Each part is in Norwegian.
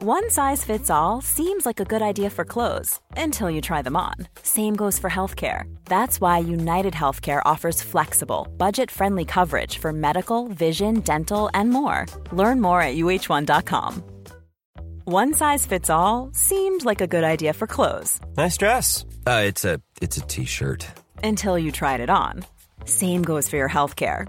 One size fits all seems like a good idea for clothes until you try them on. Same goes for healthcare. That's why United Healthcare offers flexible, budget friendly coverage for medical, vision, dental, and more. Learn more at uh1.com. One size fits all seemed like a good idea for clothes Nice dress. Uh, it's a it's a t-shirt. until you tried it on. Same goes for your healthcare.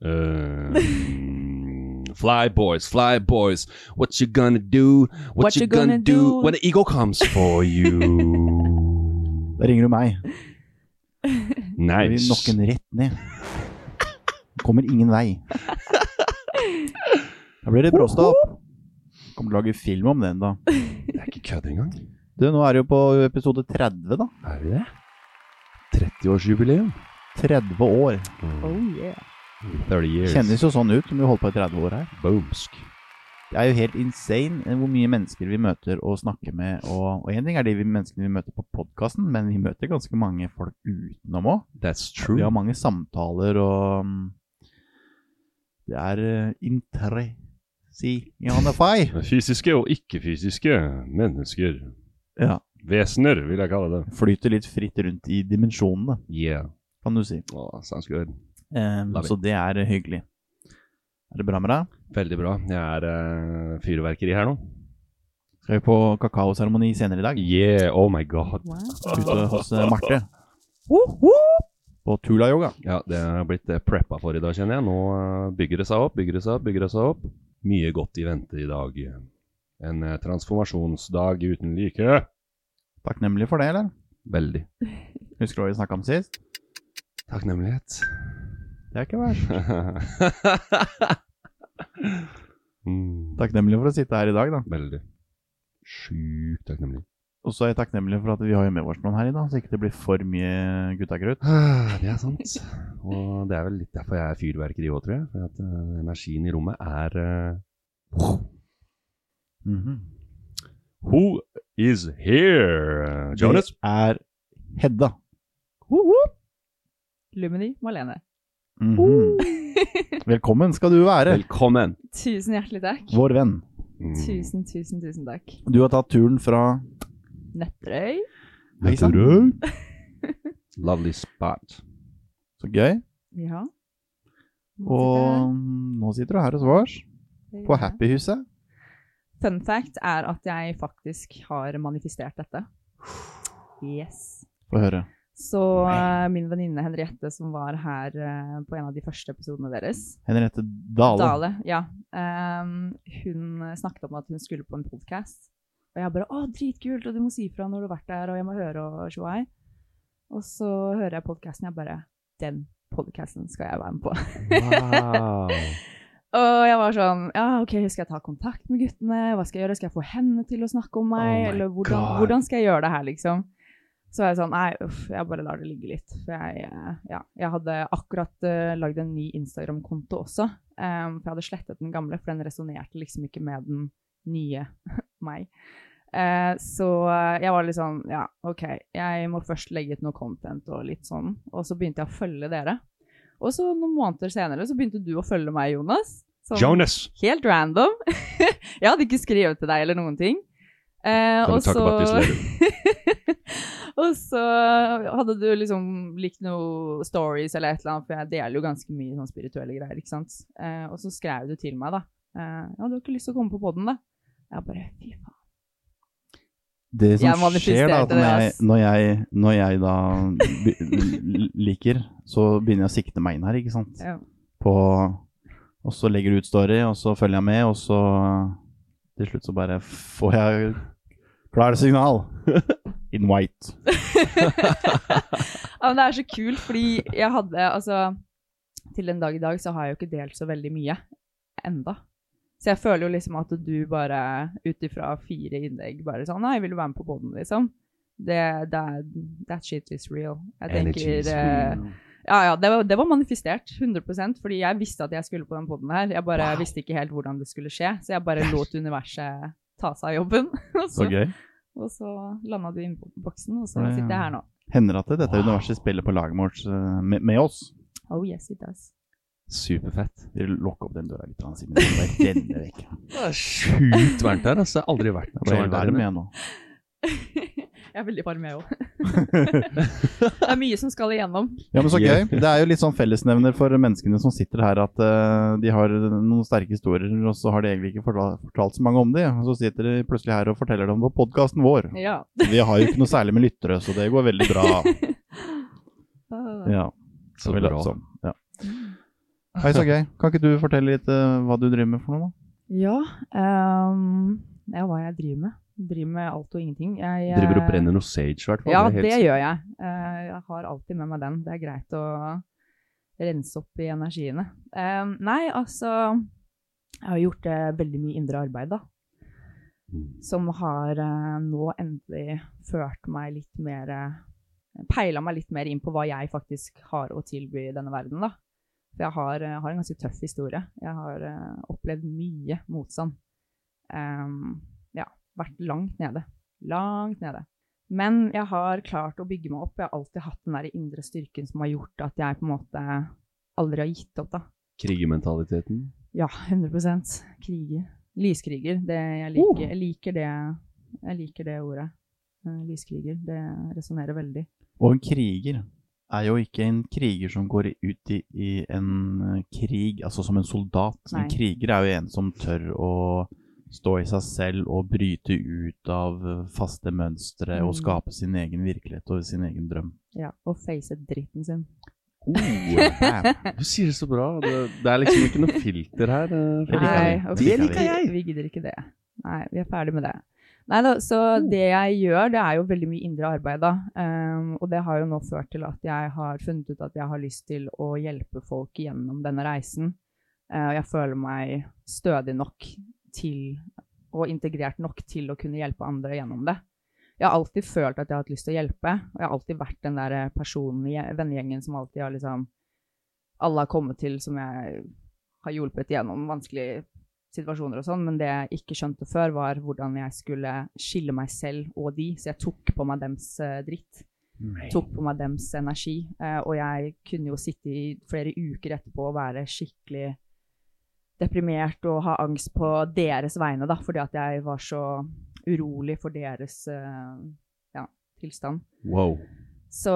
Uh, fly boys, fly boys, what you gonna do? What, you, gonna, do? when the eagle comes for you? Da ringer du meg. Nice. nokke den rett ned. Kommer ingen vei. Da blir det bråstopp. Kommer til å lage film om den, da. Det er ikke kødd engang. Du, nå er det jo på episode 30, da. Er vi det? 30-årsjubileum. 30 år. Oh yeah. 30 years. Kjennes jo sånn ut som vi holder på i 30 år her. Boomsk. Det er jo helt insane eh, hvor mye mennesker vi møter og snakker med. Og én ting er de vi- menneskene vi møter på podkasten, men vi møter ganske mange folk utenom òg. That's Vi har mange samtaler og Det er uh, interessianify. Fysiske og ikke-fysiske mennesker. Ja. Vesener, vil jeg kalle det. Flyter litt fritt rundt i dimensjonene, Yeah. kan du si. Oh, sounds good. Eh, så det er eh, hyggelig. Er det bra med deg? Veldig bra. Jeg er uh, fyrverkeri her nå. Skal vi på kakaoseremoni senere i dag? Yeah, oh my god. Ute hos uh, Marte. På Tula-yoga. Ja, det har blitt uh, preppa for i dag, kjenner jeg. Nå eh, bygger det seg opp, bygger det seg opp, bygger det seg opp. Mye godt i vente i dag. En eh, transformasjonsdag uten like. Takknemlig for det, eller? Veldig. Husker du hva vi snakka om sist? Takknemlighet. Det er ikke verst. mm, Takknemlig for å sitte her i dag, da. veldig. Sjukt takknemlig. Og så er jeg takknemlig for at vi har med oss noen her i dag, så ikke det blir for mye guttagrøt. Ah, Det er sant. Og det er vel litt derfor jeg er fyrverkeri òg, tror jeg. For at uh, energien i rommet er uh... mm -hmm. Who is here? Jonas? Det er Hedda. Lumini Malene. Mhm. Velkommen skal du være, Velkommen. Tusen hjertelig takk. vår venn. Mm. Tusen, tusen, tusen takk. Du har tatt turen fra Nøtterøy. Nøtterøy. Lovely spot. Så gøy. Ja. Og nå sitter du her hos oss, på Happyhuset. Fun fact er at jeg faktisk har manifestert dette. Yes. Få høre. Så eh, min venninne Henriette, som var her uh, på en av de første episodene deres Henriette Dale. Dale, ja. Um, hun snakket om at hun skulle på en podkast. Og jeg bare 'Å, dritkult, og du må si fra når du har vært der, og jeg må høre og tjoei'. Og så hører jeg podkasten, jeg bare 'Den podkasten skal jeg være med på'. Wow. Og jeg var sånn Ja, OK, skal jeg ta kontakt med guttene? Hva skal jeg gjøre? Skal jeg få henne til å snakke om meg? Oh Eller hvordan, hvordan skal jeg gjøre det her, liksom? Så var jeg sånn Nei, uff, jeg bare lar det ligge litt. For jeg, eh, ja, jeg hadde akkurat uh, lagd en ny Instagram-konto også. Um, for jeg hadde slettet den gamle, for den resonnerte liksom ikke med den nye meg. Uh, så jeg var litt sånn Ja, OK, jeg må først legge ut noe content og litt sånn. Og så begynte jeg å følge dere. Og så noen måneder senere så begynte du å følge meg, Jonas. Sånn Jonas! Helt random. jeg hadde ikke skrevet til deg eller noen ting. Uh, Kan du takke så Og så hadde du liksom likt noe stories eller et eller annet, for jeg deler jo ganske mye sånn spirituelle greier, ikke sant. Eh, og så skrev du til meg, da. Eh, ja, du har ikke lyst til å komme på podden, da? Jeg bare fy faen. Det som Jeg skjer da, at når jeg, når jeg, når jeg da liker, så begynner jeg å sikte meg inn her, ikke sant? Ja. På, og så legger du ut story, og så følger jeg med, og så til slutt så bare får jeg klare signal. In white. Ja, men det er så kult, fordi jeg hadde altså Til den dag i dag så har jeg jo ikke delt så veldig mye enda. Så jeg føler jo liksom at du bare ut ifra fire innlegg bare sånn Nei, vil du være med på båten, liksom? Det, det er That shit is real. Jeg tenker eh, Ja, ja, det var, det var manifestert. 100% Fordi jeg visste at jeg skulle på den poden her. Jeg bare visste ikke helt hvordan det skulle skje, så jeg bare lot universet ta seg av jobben. Så så, gøy. Og så landa du i innboksen, og så Ja, ja. sitter jeg her nå. Hender at dette universet spiller på laget vårt eh, med, med oss. Oh yes, it does. Superfett. Vi lukker opp den døra litt, Simen. Det. Det er sjukt varmt her. Altså. Jeg har aldri vært der. så ble varm igjen nå. Jeg er veldig varm, jeg òg. det er mye som skal igjennom. Ja, men så gøy. Det er jo litt sånn fellesnevner for menneskene som sitter her, at uh, de har noen sterke historier, og så har de egentlig ikke fortalt, fortalt så mange om de, og så sitter de plutselig her og forteller dem på podkasten vår. Ja. Vi har jo ikke noe særlig med lyttere, så det går veldig bra. Ja, Så bra. later. Ja. Hei, så gøy. Kan ikke du fortelle litt uh, hva du driver med for noe, da? Ja, ehm, ja, hva jeg driver med. Driver med alt og ingenting. Jeg, eh, Driver og brenner noe sage, i hvert fall. Ja, det, det gjør jeg. Eh, jeg har alltid med meg den. Det er greit å rense opp i energiene. Ehm, nei, altså Jeg har gjort eh, veldig mye indre arbeid, da. Mm. Som har eh, nå endelig ført meg litt mer eh, Peila meg litt mer inn på hva jeg faktisk har å tilby i denne verden, da. For jeg har, eh, har en ganske tøff historie. Jeg har eh, opplevd mye motstand. Ja, vært langt nede. Langt nede. Men jeg har klart å bygge meg opp. Jeg har alltid hatt den der indre styrken som har gjort at jeg på en måte aldri har gitt opp, da. Krigermentaliteten. Ja, 100% Kriger. Lyskriger. Det, jeg, liker, jeg, liker det, jeg liker det ordet. Eh, Lyskriger. Det resonnerer veldig. Og en kriger er jo ikke en kriger som går ut i, i en eh, krig, altså som en soldat. En kriger er jo en som tør å stå i seg selv og bryte ut av eh, faste mønstre og Mm. skape sin egen virkelighet og sin egen drøm. Ja, Og face dritten sin. Oh, Du sier det så bra. Det, det er liksom ikke noe filter her. eh, Det Nei, vi. Det vi, liker vi, vi gidder ikke det. Nei, vi er ferdig med det. Nei da, så det jeg gjør, det er jo veldig mye indre arbeid, da. Um, og det har jo nå ført til at jeg har funnet ut at jeg har lyst til å hjelpe folk gjennom denne reisen. Uh, og jeg føler meg stødig nok til, og integrert nok til å kunne hjelpe andre gjennom det. Jeg har alltid følt at jeg har hatt lyst til å hjelpe, og jeg har alltid vært den der personen i vennegjengen som alltid har liksom Alle har kommet til som jeg har hjulpet gjennom vanskelige situasjoner og sånn, men det jeg ikke skjønte før, var hvordan jeg skulle skille meg selv og de, så jeg tok på meg dems dritt. dritt. Tok på meg dems energi, eh, og jeg kunne jo sitte i flere uker etterpå og være skikkelig deprimert og ha angst på deres vegne, da, fordi at jeg var så urolig for deres uh, ja, tilstand. Wow. Så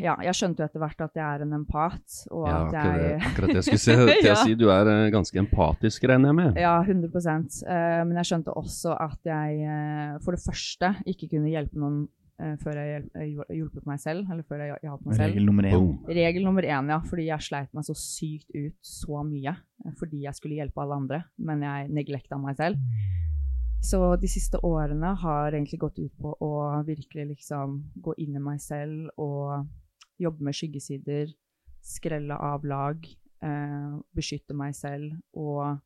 ja, jeg skjønte jo etter hvert at jeg er en empat, og Ja, at jeg akkurat det jeg skulle se, til Ja. å si. Du er eh, ganske empatisk, regner jeg med. Ja, 100 uh, Men jeg skjønte også at jeg uh, for det første ikke kunne hjelpe noen eh, før jeg eh, hjul- hjulpet meg selv, eller før jeg hjalp meg selv. Regel nummer én. Regel nummer én, ja, fordi jeg sleit meg så sykt ut så mye. eh, Fordi jeg skulle hjelpe alle andre, men jeg neglekta meg selv. Så de siste årene har egentlig gått ut på å virkelig liksom gå inn i meg selv og jobbe med skyggesider, skrelle av lag, eh, beskytte meg selv og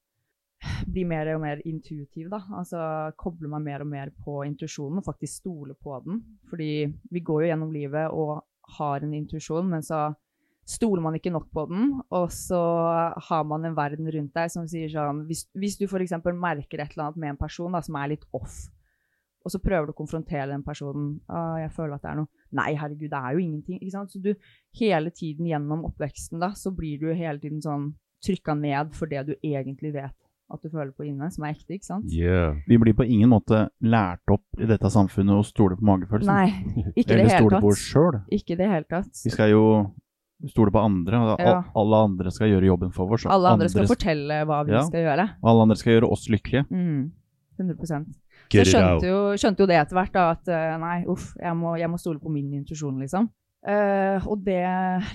bli mer og mer intuitiv, da. Altså koble meg mer og mer på intuisjonen og faktisk stole på den. Fordi vi går jo gjennom livet og har en intuisjon, men så stoler man ikke nok på den, og så har man en verden rundt deg som sier sånn Hvis, hvis du f.eks. merker et eller annet med en person da, som er litt off, og så prøver du å konfrontere den personen ah, 'Jeg føler at det er noe' Nei, herregud, det er jo ingenting. ikke sant? Så du hele tiden gjennom oppveksten da, så blir du hele tiden sånn trykka ned for det du egentlig vet at du føler på inne, som er ekte, ikke sant? Yeah. Vi blir på ingen måte lært opp i dette samfunnet å stole på magefølelsen. Nei, ikke det Eller hele stole på oss tatt. sjøl. Ikke i det hele tatt. Vi skal jo stole på andre, og Ja. alle andre skal gjøre jobben for oss. Alle andre skal fortelle hva vi Ja. skal gjøre. Alle andre skal gjøre oss lykkelige. Mm, 100 Så jeg skjønte jo, skjønte jo det etter hvert, da, at eh, nei, uff, jeg må, jeg må stole på min intuisjon, liksom. Eh, og det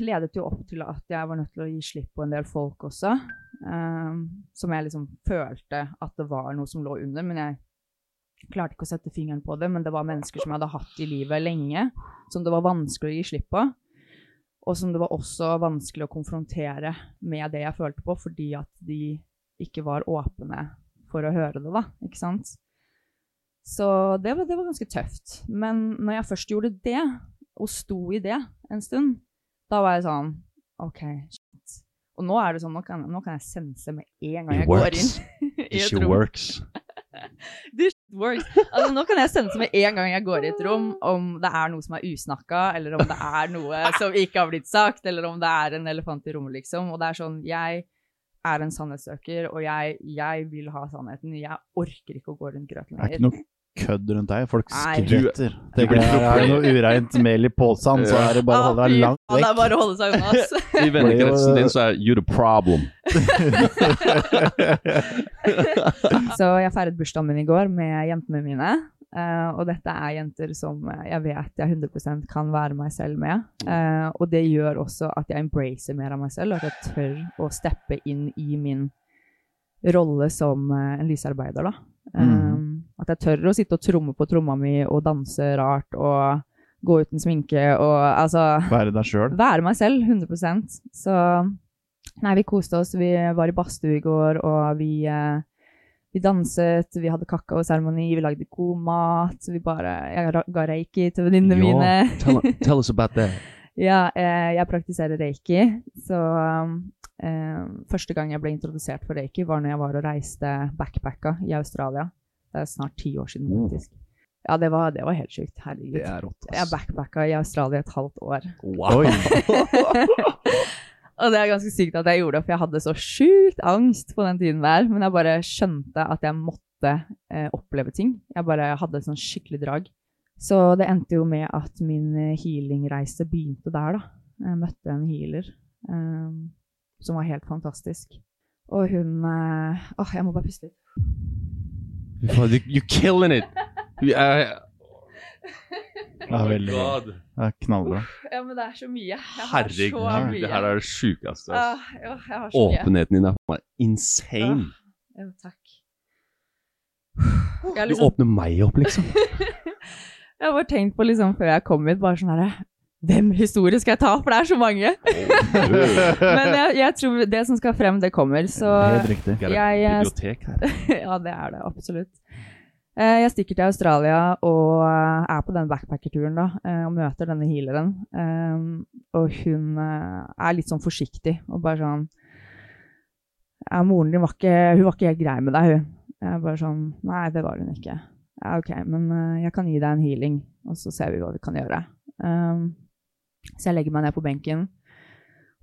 ledet jo opp til at jeg var nødt til å gi slipp på en del folk også. Uh, som jeg liksom følte at det var noe som lå under, men jeg klarte ikke å sette fingeren på det. Men det var mennesker som jeg hadde hatt i livet lenge, som det var vanskelig å gi slipp på. Og som det var også vanskelig å konfrontere med det jeg følte på, fordi at de ikke var åpne for å høre det, da. Ikke sant? Så det var, det var ganske tøft. Men når jeg først gjorde det, og sto i det en stund, da var jeg sånn OK, shit. Og nå er det sånn, nå kan, nå kan jeg sense med en gang jeg går inn i et rom. works. This works. Altså, nå kan jeg sense med en gang jeg går i et rom, om det er noe som er usnakka, eller om det er noe som ikke har blitt sagt, eller om det er en elefant i rommet, liksom. Og det er sånn, jeg er en sannhetssøker, og jeg, jeg vil ha sannheten. Jeg orker ikke å gå rundt grøten Det er ikke noe kødd rundt deg. Folk skvetter. Tenker jeg, er noe ureint mel i posen, så er det bare å holde deg langt Ja, det er bare å holde seg unna, ass. I vennekretsen din så er you the problem. Så jeg feiret bursdagen min i går med jentene mine. Uh, og dette er jenter som jeg vet jeg 100% kan være meg selv med. Uh, og det gjør også at jeg embracer mer av meg selv, og at jeg tør å steppe inn i min rolle som uh, en lysarbeider. da. Eh, At jeg tør å sitte og tromme på tromma mi og danse rart og gå uten sminke og altså Være deg sjøl. være meg selv, 100% Så nei, vi koste oss. Vi var i badstue i går, og vi, eh, vi danset. Vi hadde kakaoseremoni, vi lagde god mat. Vi bare, jeg ga reiki til venninnene mine. tell, tell us about that. Ja, eh, jeg praktiserer reiki. Så eh, første gang jeg ble introdusert for reiki, var når jeg var og reiste backpacka i Australia. Det er snart ti år siden, faktisk. Ja, det var, det var helt sjukt. Herregud. Det er rått, Jeg backpacka i Australia et halvt år. Wow. og det er ganske sykt at jeg gjorde det, for jeg hadde så sjukt angst på den tiden der. Men jeg bare skjønte at jeg måtte eh, oppleve ting. Jeg bare hadde et sånn skikkelig drag. Så det endte jo med at min eh, healingreise begynte der, da. Jeg møtte en healer eh, som var helt fantastisk. Og hun eh, oh, jeg må bare puste litt. You're killing it! Jeg, det er veldig bra. Det er knallbra. Ja, men det er så mye. Jeg har Herregud, så mye. det her er det sjukeste. ja, mye. Åpenheten din er bare meg insane. Ja, takk. Jeg har Du liksom åpner meg opp, liksom. Jeg har bare tenkt på liksom før jeg kom hit, bare sånn herre Hvem historie skal jeg ta? For det er så mange. Men jeg, jeg tror det som skal frem, det kommer. Så Helt riktig. Det er Jeg, et bibliotek her. ja, det er det absolutt. Eh, Jeg stikker til Australia og eh, er på den backpackerturen da, eh, og møter denne healeren. Og hun er litt sånn forsiktig og bare sånn ja, Moren din var ikke, hun var ikke helt grei med deg, hun. Jeg bare sånn Nei, det var hun ikke. Ja, OK, men jeg kan gi deg en healing, og så ser vi hva vi kan gjøre. Um, så jeg legger meg ned på benken,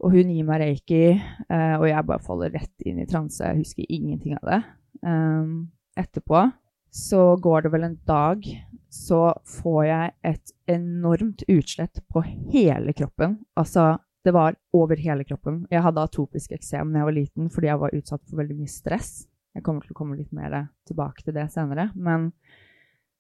og hun gir meg reiki, eh, og jeg bare faller rett inn i transe. Jeg husker ingenting av det. Um, etterpå så går det vel en dag, så får jeg et enormt utslett på hele kroppen. Altså, det var over hele kroppen. Jeg hadde atopisk eksem da jeg var liten fordi jeg var utsatt for veldig mye stress. Jeg kommer til å komme litt mer tilbake til det senere. Men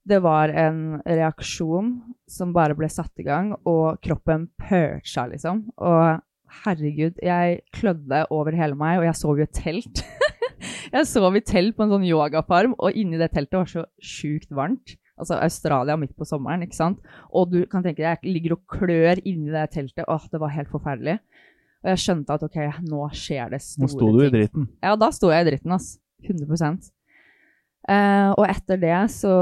det var en reaksjon som bare ble satt i gang, og kroppen purcha, liksom. Og herregud, jeg klødde over hele meg, og jeg sov i et telt. jeg sov i telt på en sånn yogafarm, og inni det teltet var så sjukt varmt. Altså Australia midt på sommeren, ikke sant. Og du kan tenke deg, jeg ligger og klør inni det teltet. Åh, det var helt forferdelig. Og jeg skjønte at ok, nå skjer det store ting. Nå sto du i dritten. Ja, da sto jeg i dritten, ass. 100 Eh, og etter det så,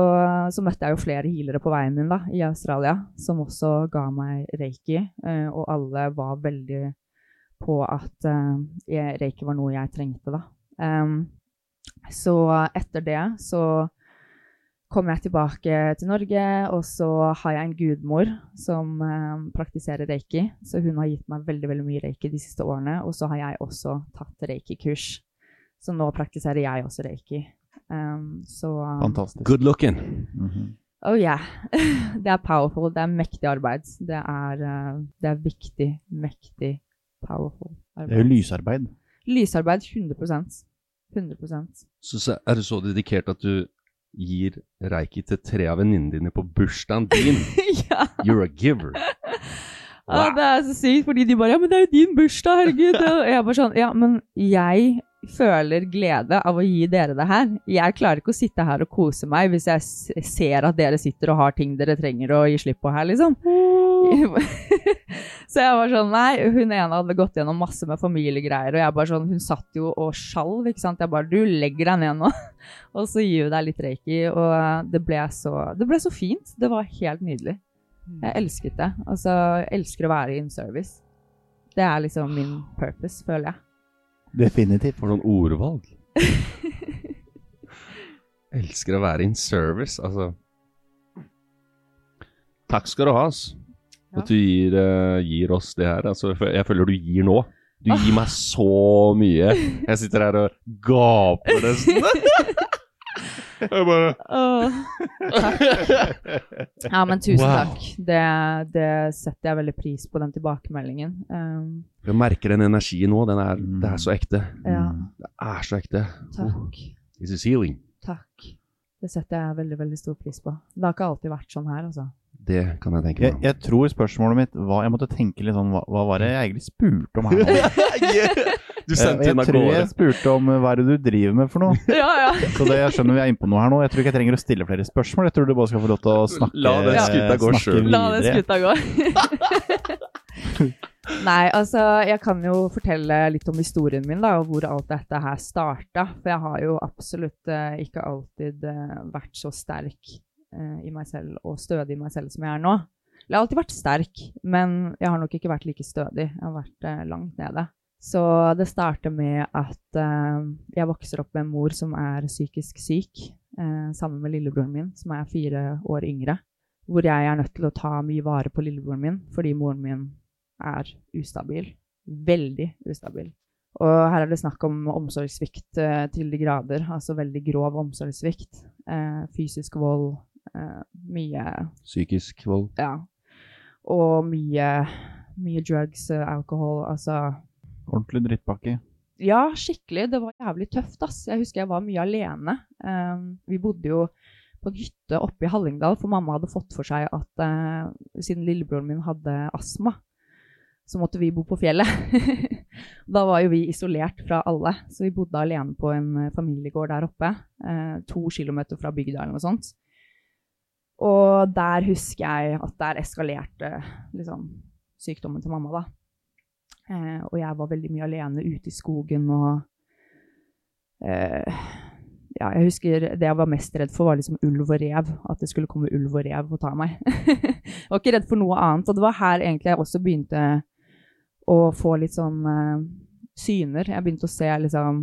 så møtte jeg jo flere healere på veien min da, i Australia, som også ga meg reiki, eh, og alle var veldig på at eh, reiki var noe jeg trengte, da. Um, så etter det så kom jeg tilbake til Norge, og så har jeg en gudmor som praktiserer reiki, så hun har gitt meg veldig, veldig mye reiki de siste årene, og så har jeg også tatt reiki-kurs. Så nå praktiserer jeg også reiki. Um, så Fantastisk. Good looking. Mhm. Oh yeah. det er powerful. Det er mektig arbeid. Det er, uh, det er viktig, mektig, powerful arbeid. Det er jo lysarbeid. Lysarbeid 100 100 Så, så er du så dedikert at du gir reiki til tre av venninnene dine på bursdagen din. ja. You're a giver. Ja, det er så sykt, fordi de bare Ja, men det er jo din bursdag, herregud. Og jeg bare sånn Ja, men jeg føler glede av å gi dere det her. Jeg klarer ikke å sitte her og kose meg hvis jeg ser at dere sitter og har ting dere trenger å gi slipp på her, liksom. så jeg var sånn Nei, hun ene hadde gått gjennom masse med familiegreier, og jeg bare sånn Hun satt jo og sjalv, ikke sant. Jeg bare Du legger deg ned nå, og så gir vi deg litt reiki. Og det ble så Det ble så fint. Det var helt nydelig. Jeg elsket det. Altså, jeg elsker å være in service. Det er liksom min purpose, føler jeg. Definitivt. For noen ordvalg. Elsker å være in service, altså. Takk skal du ha, ass. Ja. At du gir, uh, gir oss det her. Altså, jeg føler du gir nå. Du gir meg så mye. Jeg sitter her og gaper nesten. Jeg bare oh. Ja, men tusen Wow. takk. Det, det setter jeg veldig pris på, den tilbakemeldingen. Um, Jeg merker den energien nå. Den er, det er så ekte. ja, Det er så ekte. takk. This is healing. Takk. Det setter jeg veldig, veldig stor pris på. Det har ikke alltid vært sånn her, altså. Det kan jeg tenke Jeg, meg. jeg tror spørsmålet mitt var Jeg måtte tenke litt sånn Hva, hva var det jeg egentlig spurte om her nå? Du Jeg, sendte jeg av tror gårde. jeg spurte om eh, hva er det du driver med for noe. Ja, ja. Så det, jeg skjønner vi er inne på noe her nå. Jeg tror ikke jeg trenger å stille flere spørsmål. Jeg tror du bare skal få lov til å snakke, La den skuta gå snakke selv. La den skuta gå. Nei, altså, jeg kan jo fortelle litt om historien min, da, og hvor alt dette her starta. For jeg har jo absolutt uh, ikke alltid uh, vært så sterk uh, i meg selv og stødig i meg selv som jeg er nå. Jeg har alltid vært sterk, men jeg har nok ikke vært like stødig. Jeg har vært eh, langt nede. Så det starter med at uh, jeg vokser opp med en mor som er psykisk syk, uh, sammen med lillebroren min, som er fire år yngre hvor jeg er nødt til å ta mye vare på lillebroren min, fordi moren min er ustabil. Veldig ustabil. Og her er det snakk om omsorgssvikt eh, til de grader, altså veldig grov omsorgssvikt. Eh, fysisk vold, eh, mye Psykisk vold. Ja. Og mye, mye drugs, eh, alkohol, altså Ordentlig drittpakke. ja, skikkelig. Det var jævlig tøft, ass. Jeg husker jeg var mye alene. Um, vi bodde jo på en hytte oppe i Hallingdal, for mamma hadde fått for seg at eh, siden lillebroren min hadde astma, så måtte vi bo på fjellet. da var jo vi isolert fra alle, så vi bodde alene på en eh, familiegård der oppe, eh, to kilometer fra bygda eller noe sånt. Og der husker jeg at der eskalerte liksom, sykdommen til mamma, da. Eh, og jeg var veldig mye alene ute i skogen og eh, Ja, jeg husker det jeg var mest redd for, var liksom ulv og rev. At det skulle komme ulv og rev og ta meg. jeg var ikke redd for noe annet. Og det var her egentlig jeg også begynte å få litt sånn eh, syner. Jeg begynte å se liksom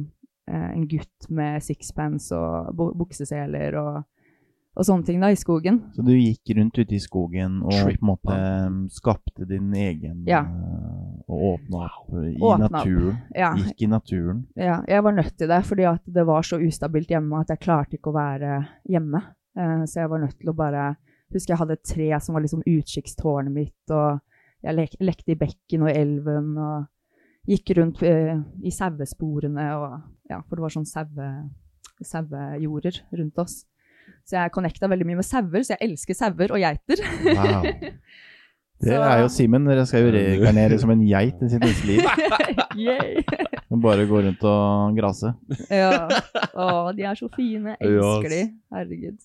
eh, en gutt med sixpence og bu bukseseler og, og sånne ting da, i skogen. Så du gikk rundt ute i skogen og Trip, på en måte um, skapte din egen Ja. Eh, Og åpna opp i Åpna opp. naturen. Ja, Gikk i naturen. Ja, jeg var nødt til det, fordi at det var så ustabilt hjemme at jeg klarte ikke å være hjemme. Uh, så jeg var nødt til å bare Husker jeg hadde et tre som var liksom utkikkstårnet mitt, og jeg lek lekte i bekken og elven og gikk rundt uh, i sauesporene og Ja, for det var sånn saue- sauejorder rundt oss. Så jeg connecta veldig mye med sauer, så jeg elsker sauer og geiter. Wow. Det er jo Simen. Dere skal jo regarnere som en geit i sitt neste liv. Yay! Bare gå rundt og grase. Ja. Å, de er så fine. Elsker de. Herregud.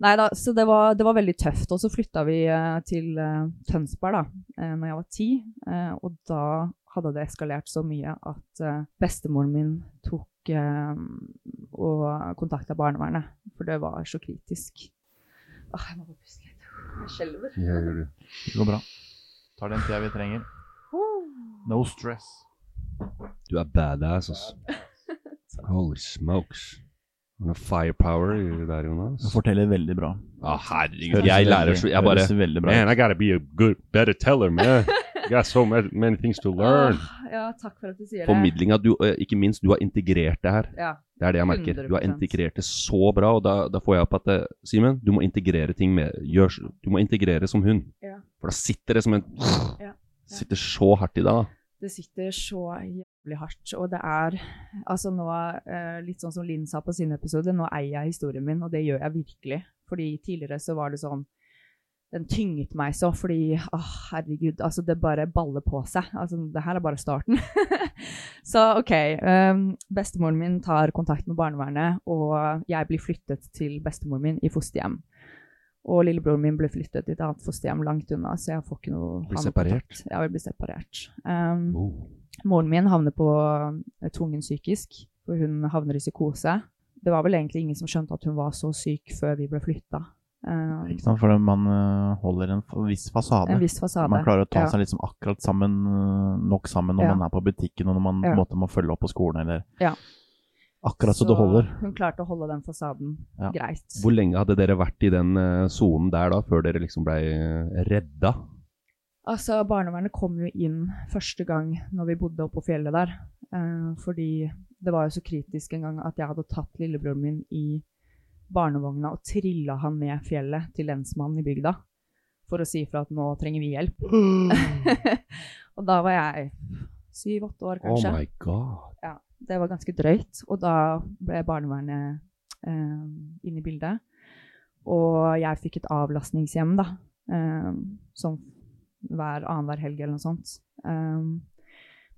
Nei da, så det var, det var veldig tøft. Og så flytta vi eh, til uh, Tønsberg da uh, når jeg var ti. eh, og da hadde det eskalert så mye at eh, bestemoren min tok eh, og kontakta barnevernet. For det var så kritisk. Åh, jeg må bare puste. Jeg skjelver. Jeg gjør det. Det går bra. Tar den tida vi trenger. No stress. Du er badass, altså. Holy smokes. Noe firepower der, Du Jonas. forteller veldig bra. Å, herregud. Jeg lærer så Jeg bare Man. I gotta be a good, better teller, man. Got so many, things to learn. Ja, takk for at du sier det. Formidlinga, du, eh, ikke minst, du har integrert det her. Ja. Det er det jeg merker. Du har integrert det så bra, og da, da får jeg opp at eh, Simen, du må integrere ting med gjør, Du må integrere som hun. Ja. For da sitter det som en Ja. Sitter så hardt i deg. da. Det sitter så jævlig hardt. Og det er altså nå, eh, litt sånn som Linn sa på sin episode, nå eier jeg historien min, og det gjør jeg virkelig. Fordi tidligere så var det sånn Den tynget meg så fordi Å, herregud, altså det bare baller på seg. Altså, det her er bare starten. så OK. Um, bestemoren min tar kontakt med barnevernet, og jeg blir flyttet til bestemoren min i fosterhjem. Og lillebroren min ble flyttet til et annet fosterhjem langt unna, så jeg får ikke noe Blir separert? Ja, vi blir separert. Um, Oh. Moren min havner på eh, tvungen psykisk, for hun havner i psykose. Det var vel egentlig ingen som skjønte at hun var så syk før vi ble flytta. Um, Ikke sant? For man øh, holder en viss fasade. en viss fasade. Man klarer å ta ja. seg liksom akkurat sammen, øh, nok sammen når Ja. man er på butikken og når man Ja. måte må følge opp på skolen. Eller Ja. akkurat så, det holder. Hun klarte å holde den fasaden Ja. greit. Hvor lenge hadde dere vært i den eh, sonen der da, før dere liksom blei redda? Altså, barnevernet kom jo inn første gang når vi bodde oppe på fjellet der. Eh, fordi det var jo så kritisk en gang at jeg hadde tatt lillebroren min i barnevogna og trilla han ned fjellet til lensmannen i bygda for å si fra at nå trenger vi hjelp. og da var jeg syv-åtte år, Oh kanskje. my god. Ja, det var ganske drøyt. Og da ble barnevernet eh, inne i bildet. Og jeg fikk et avlastningshjem, da. Eh, sånn hver annenhver helg eller noe sånt. Um,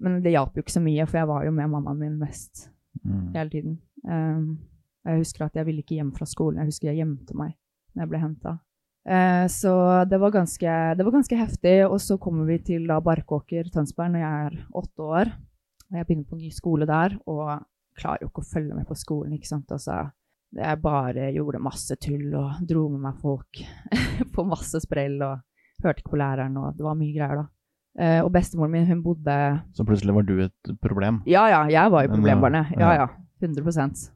men det hjalp jo ikke så mye, for jeg var jo med mammaen min mest Mm. hele tiden. Eh, jeg husker at jeg ville ikke hjem fra skolen. Jeg husker jeg gjemte meg når jeg ble henta. Eh, så det var, ganske, det var ganske heftig. Og så kommer vi til da Barkåker, Tønsberg, når jeg er åtte år. Og jeg begynner på ny skole der, og klarer jo ikke å følge med på skolen, ikke sant. Altså, jeg bare gjorde masse tull og dro med meg folk på masse sprell og hørte ikke på læreren, og det var mye greier da. Eh, og bestemoren min, hun bodde Så plutselig var du et problem. Ja, ja, jeg var jo problembarnet. Ja, ja. ja. 100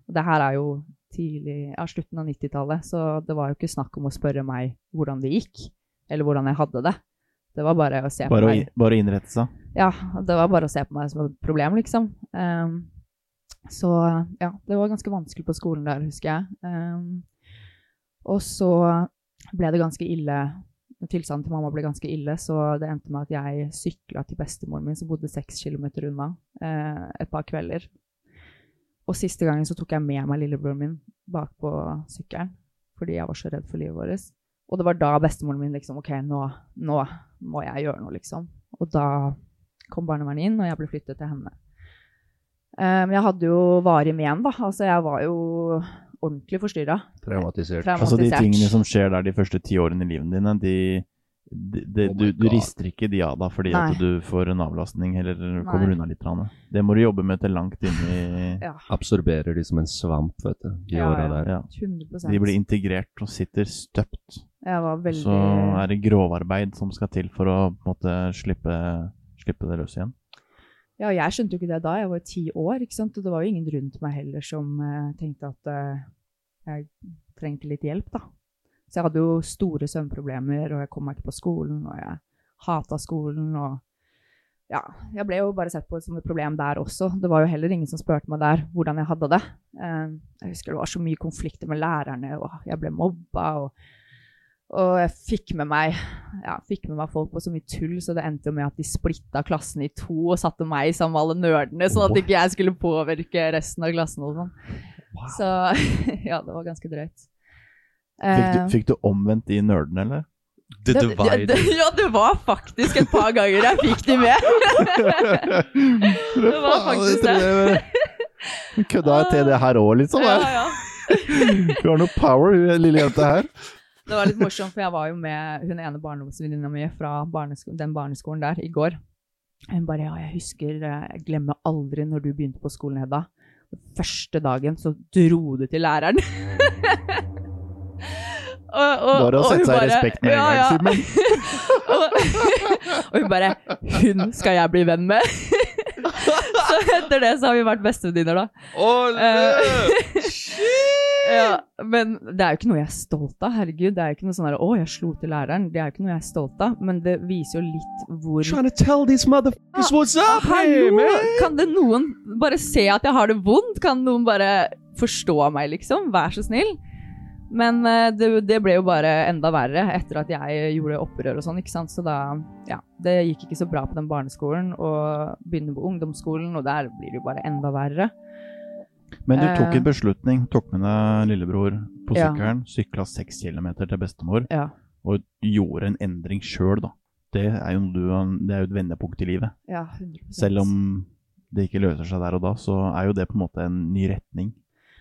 Og det her er jo tidlig, ja, slutten av 90-tallet, så det var jo ikke snakk om å spørre meg hvordan det gikk, eller hvordan jeg hadde det. Det var bare å se på meg. å, bare å innrette seg. Ja, det var bare å se på meg som et problem, liksom. Um, så ja, det var ganske vanskelig på skolen der, husker jeg. Um, og så ble det ganske ille. Tilstanden til mamma ble ganske ille, så det endte med at jeg sykla til bestemoren min, som bodde seks kilometer unna, eh, et par kvelder. Og siste gangen så tok jeg med meg lillebroren min bak på sykkelen, fordi jeg var så redd for livet vårt. Og det var da bestemoren min liksom OK, nå, nå må jeg gjøre noe, liksom. Og da kom barnevernet inn, og jeg ble flyttet til henne. Um, jeg hadde jo varig men, da. Altså, jeg var jo ordentlig forstyrra. Traumatisert. Traumatisert. Altså De tingene som skjer der de første ti årene i livet dine, de, de, de, Oh du, du rister ikke de av da fordi at du får en avlastning eller kommer Nei. unna litt. grann. Det må du jobbe med til langt inn i Ja, Absorberer de som en svamp, vet du. De Ja, åra ja. der. ja. 100 De blir integrert og sitter støpt. Veldig Så er det grovarbeid som skal til for å på en måte slippe, slippe det løs igjen. Ja, jeg skjønte jo ikke det da. Jeg var jo ti år, ikke sant. Og det var jo ingen rundt meg heller som uh, tenkte at uh, jeg trengte litt hjelp, da. Så jeg hadde jo store søvnproblemer, og jeg kom meg ikke på skolen, og jeg hata skolen, og ja, jeg ble jo bare sett på som et problem der også. Det var jo heller ingen som spurte meg der hvordan jeg hadde det. Eh, jeg husker det var så mye konflikter med lærerne, og jeg ble mobba, og, og jeg fikk med meg ja, fikk med meg folk på så mye tull, så det endte jo med at de splitta klassen i to og satte meg sammen med alle nerdene, sånn at ikke jeg skulle påvirke resten av klassen og sånn. Så ja, det var ganske drøyt. Fikk du, Eh, fikk du omvendt de nerdene, eller? The det- divide. Ja, det var faktisk et par ganger jeg fikk de med. det var faktisk det. Hun kødda til det her òg, liksom. Ja, ja. Hun har noe power, hun lille jenta her. Det var litt morsomt, for jeg var jo med hun ene barndomsvenninna mi fra barnesko den barneskolen der i går. Hun bare Ja, jeg husker Jeg glemmer aldri når du begynte på skolen, Hedda. Første dagen så dro du til læreren. og, og, Bare å og sette seg i respekt med en gang, ja. Simen. og, og hun bare Hun skal jeg bli venn med! så etter det så har vi vært bestevenninner, da. Eh, ja, men det er jo ikke noe jeg er stolt av. Herregud, det er jo ikke noe sånn her, 'Å, jeg slo til læreren'. Det er jo ikke noe jeg er stolt av, men det viser jo litt hvor Trying to tell these motherfuckers what's up here, Hallo! man! Kan det noen bare se at jeg har det vondt? Kan noen bare forstå meg, liksom? Vær så snill. Men eh, det, det ble jo bare enda verre etter at jeg gjorde opprør og sånn, ikke sant. Så da, ja. Det gikk ikke så bra på den barneskolen, og begynner på ungdomsskolen, og der blir det jo bare enda verre. Men du tok Eh. en beslutning, tok med deg lillebror på Ja. sykkelen, sykla seks kilometer til bestemor, Ja. og gjorde en endring sjøl, da. Det er jo, det er jo et vendepunkt i livet. Ja, 100 Selv om det ikke løser seg der og da, så er jo det på en måte en ny retning.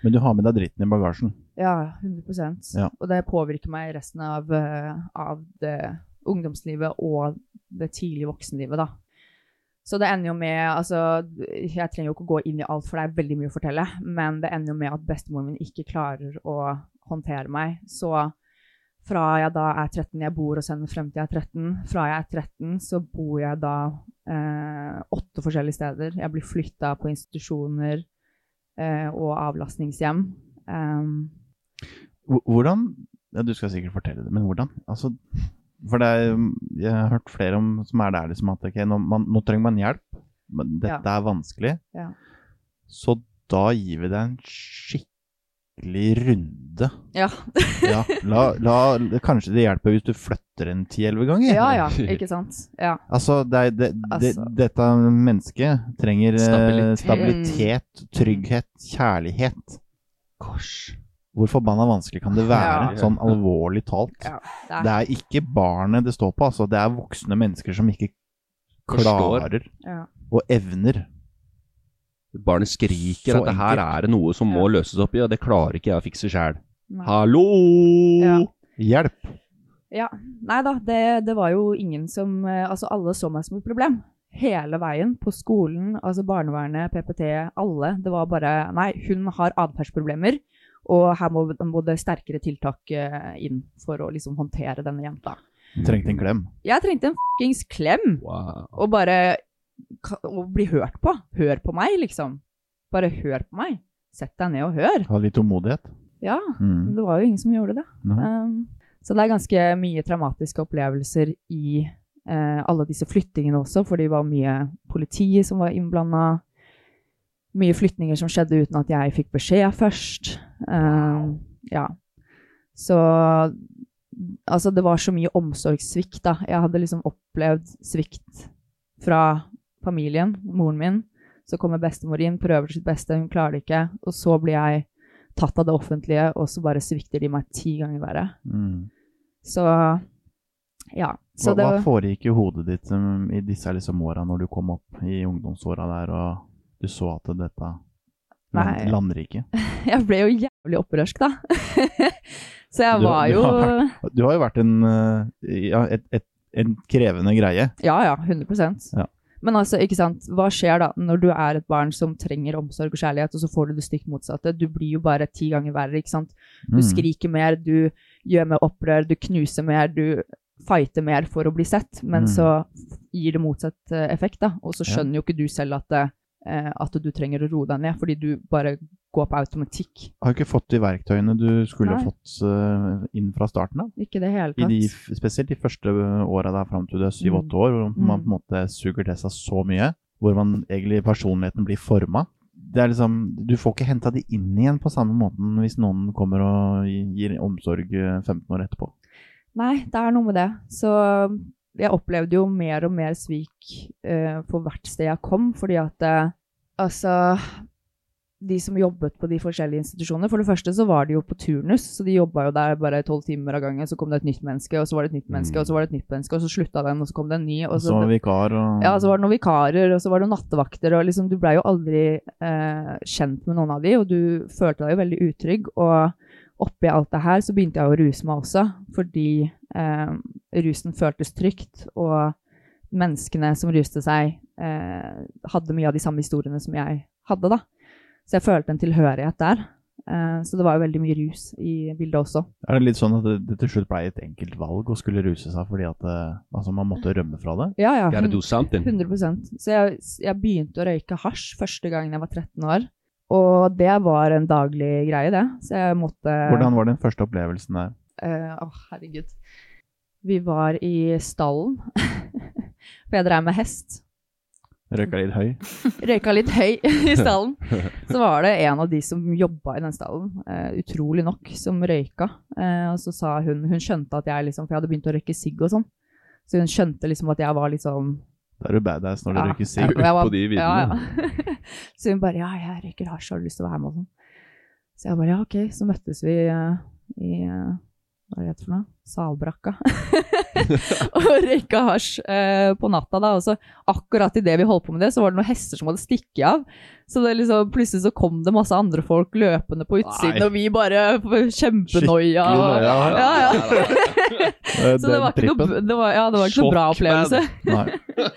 Men du har med deg dritten i bagasjen. Ja, 100 Ja. Og det påvirker meg resten av, eh, av det ungdomslivet og det tidlige voksenlivet, da. Så det ender jo med altså, Jeg trenger jo ikke å gå inn i alt, for det er veldig mye å fortelle. Men det ender jo med at bestemoren min ikke klarer å håndtere meg. Så fra jeg da er 13, jeg bor hos henne frem til jeg er 13. Fra jeg er 13, så bor jeg da eh, åtte forskjellige steder. Jeg blir flytta på institusjoner eh, og avlastningshjem. Um, Hvordan ja, Du skal sikkert fortelle det, men hvordan? Altså, for det er, jeg har hørt flere om, som er der liksom at okay, nå, man, nå trenger man hjelp, men dette er vanskelig. Ja. Så da gir vi deg en skikkelig runde. ja. Ja, la, la, kanskje det hjelper hvis du flytter en ti-elleve ganger? ja, ja, ikke sant? Ja. Altså, det, det, det, Altså. dette mennesket trenger eh, Stabilitet. stabilitet, trygghet, kjærlighet. Gosh. Hvor forbanna vanskelig kan det være, Ja. sånn alvorlig talt? Ja, det Det er, er ikke barnet det står på, altså. Det er voksne mennesker som ikke klarer ja. og evner. Barnet skriker Så at det her er det noe som må løses opp i, og det klarer ikke jeg å fikse sjæl. Hallo! Ja. Hjelp! ja. Nei da, det, det var jo ingen som eh, Altså, alle så meg som et problem. Hele veien. På skolen, altså barnevernet, PPT, alle. Det var bare Nei, hun har atferdsproblemer, og her må, må det sterkere tiltak eh, inn for å liksom håndtere denne jenta. Trengte en klem. Jeg trengte en fuckings klem! Wow. Og bare Å bli hørt på. Hør på meg, liksom. Bare hør på meg. Sett deg ned og hør. Ha litt tålmodighet. Ja, Mm. det var jo ingen som gjorde det. No. Um, så det er ganske mye traumatiske opplevelser i uh, alle disse flyttingene også, for det var mye politi som var innblanda. Mye flyttinger som skjedde uten at jeg fikk beskjed først. Um, ja. Så Altså, det var så mye omsorgssvikt, da. Jeg hadde liksom opplevd svikt fra familien, moren min. Så kommer bestemor inn, prøver sitt beste, hun klarer det ikke. Og så blir jeg tatt av det offentlige, og så bare svikter de meg ti ganger verre. Mm. Så ja. Så Hva, det hva foregikk i hodet ditt um, i disse liksom, åra når du kom opp i ungdomsåra der og du så at dette Nei. landriket Jeg ble jo jævlig opprørsk, da. så jeg Du- var du jo har Du har jo vært en, uh, ja, et, et, en krevende greie. Ja, ja. 100 Ja. Men altså, ikke sant, hva skjer da når du er et barn som trenger omsorg og kjærlighet, og så får du det stikk motsatte? Du blir jo bare ti ganger verre, ikke sant. Du Mm. skriker mer, du gjør mer opprør, du knuser mer, du fighter mer for å bli sett, men Mm. så gir det motsatt eh, effekt, da. Og så Ja. skjønner jo ikke du selv at, eh, at du trenger å roe deg ned, fordi du bare går på automatikk. Har du ikke fått de verktøyene du skulle Nei. fått uh, inn fra starten av? Ikke det hele I tatt. de, spesielt de første åra der fram til du er Mm. syv-åtte år, hvor man Mm. på en måte suger til seg så mye. Hvor man egentlig personligheten blir forma. Det liksom, Du får ikke henta de inn igjen på samme måten hvis noen kommer og gir omsorg eh, 15 år etterpå. Nei, det er noe med det. Så jeg opplevde jo mer og mer svik eh, for hvert sted jeg kom, fordi at eh, altså de som jobbet på de forskjellige institusjonene. For det første så var de jo på turnus, så de jobba jo der bare tolv timer av gangen. Så kom det et nytt menneske, og så var det et nytt menneske, Mm. og så var det et nytt menneske, og så slutta den, og så kom det en ny. Og så, så, det, vikar og ja, så var det noen vikarer, og så var det noen nattevakter, og liksom du blei jo aldri eh, kjent med noen av de, og du følte deg jo veldig utrygg. Og oppi alt det her så begynte jeg å ruse meg også, fordi eh, rusen føltes trygt, og menneskene som ruste seg, eh, hadde mye av de samme historiene som jeg hadde, da. Så jeg følte en tilhørighet der. Eh, så det var jo veldig mye rus i bildet også. Er det litt sånn at det, det til slutt ble et enkelt valg å skulle ruse seg fordi at det, altså man måtte rømme fra det? Ja, ja. Gotta do something. 100% Så jeg, jeg begynte å røyke hasj første gangen jeg var 13 år. Og det var en daglig greie, det. Så jeg måtte Hvordan var den første opplevelsen der? Å, uh, oh, herregud. Vi var i stallen. For jeg drev med hest. Røyka litt høy. røyka litt høy i stallen. Så var det en av de som jobba i den stallen, uh, utrolig nok, som røyka. Uh, og så sa hun Hun skjønte at jeg liksom For jeg hadde begynt å røyke sigg og sånn. Så hun skjønte liksom at jeg var litt sånn Da er du badass når du Ja. røyker sigg. på de viddene. Ja, ja. så hun bare Ja, jeg røyker hasj, har du lyst til å være med og sånn? Så jeg bare ja, ok. Så møttes vi uh, i Hva er det for noe? Salbrakka. og røyka hasj eh, på natta, da. Og så akkurat idet vi holdt på med det, så var det noen hester som hadde stikket av. Så det liksom, plutselig så kom det masse andre folk løpende på utsiden, Nei. og vi bare kjempenoia. Og-. Ja, ja. Eh, Så det var ikke noe, det var, ja, det var ikke noe bra opplevelse. Nei.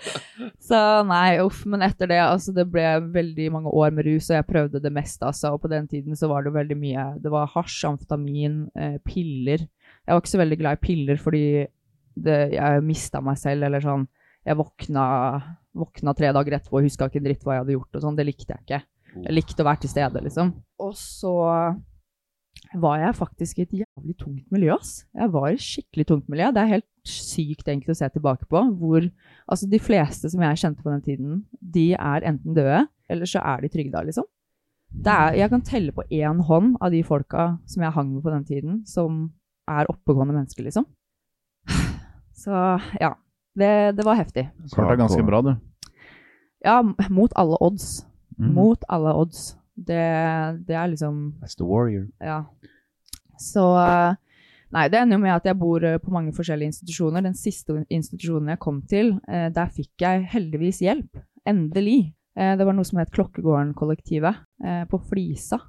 Så nei, uff. Men etter det, altså, det ble veldig mange år med rus, og jeg prøvde det meste, altså. Og på den tiden så var det veldig mye Det var hasj, amfetamin, eh, piller. Jeg var ikke så veldig glad i piller fordi det, jeg mista meg selv, eller sånn Jeg våkna, våkna tre dager etterpå og huska ikke en dritt hva jeg hadde gjort, og sånn. Det likte jeg ikke. Jeg likte å være til stede, liksom. Og så var jeg faktisk i et jævlig tungt miljø, ass. Jeg var i et skikkelig tungt miljø. Det er helt sykt egentlig å se tilbake på, hvor Altså, de fleste som jeg kjente på den tiden, de er enten døde, eller så er de trygda, liksom. Det er, jeg kan telle på én hånd av de folka som jeg hang med på den tiden, som er oppegående mennesker, liksom. Så ja. Det, det var heftig. Klarte er ganske bra, du. Ja, mot alle odds. Mm. Mot alle odds. Det, det er liksom That's the warrior. Ja. Så eh, Nei, det ender jo med at jeg bor eh, på mange forskjellige institusjoner. Den siste institusjonen jeg kom til, eh, der fikk jeg heldigvis hjelp. Endelig. Eh, Det var noe som het Klokkegården-kollektivet eh, på Flisa.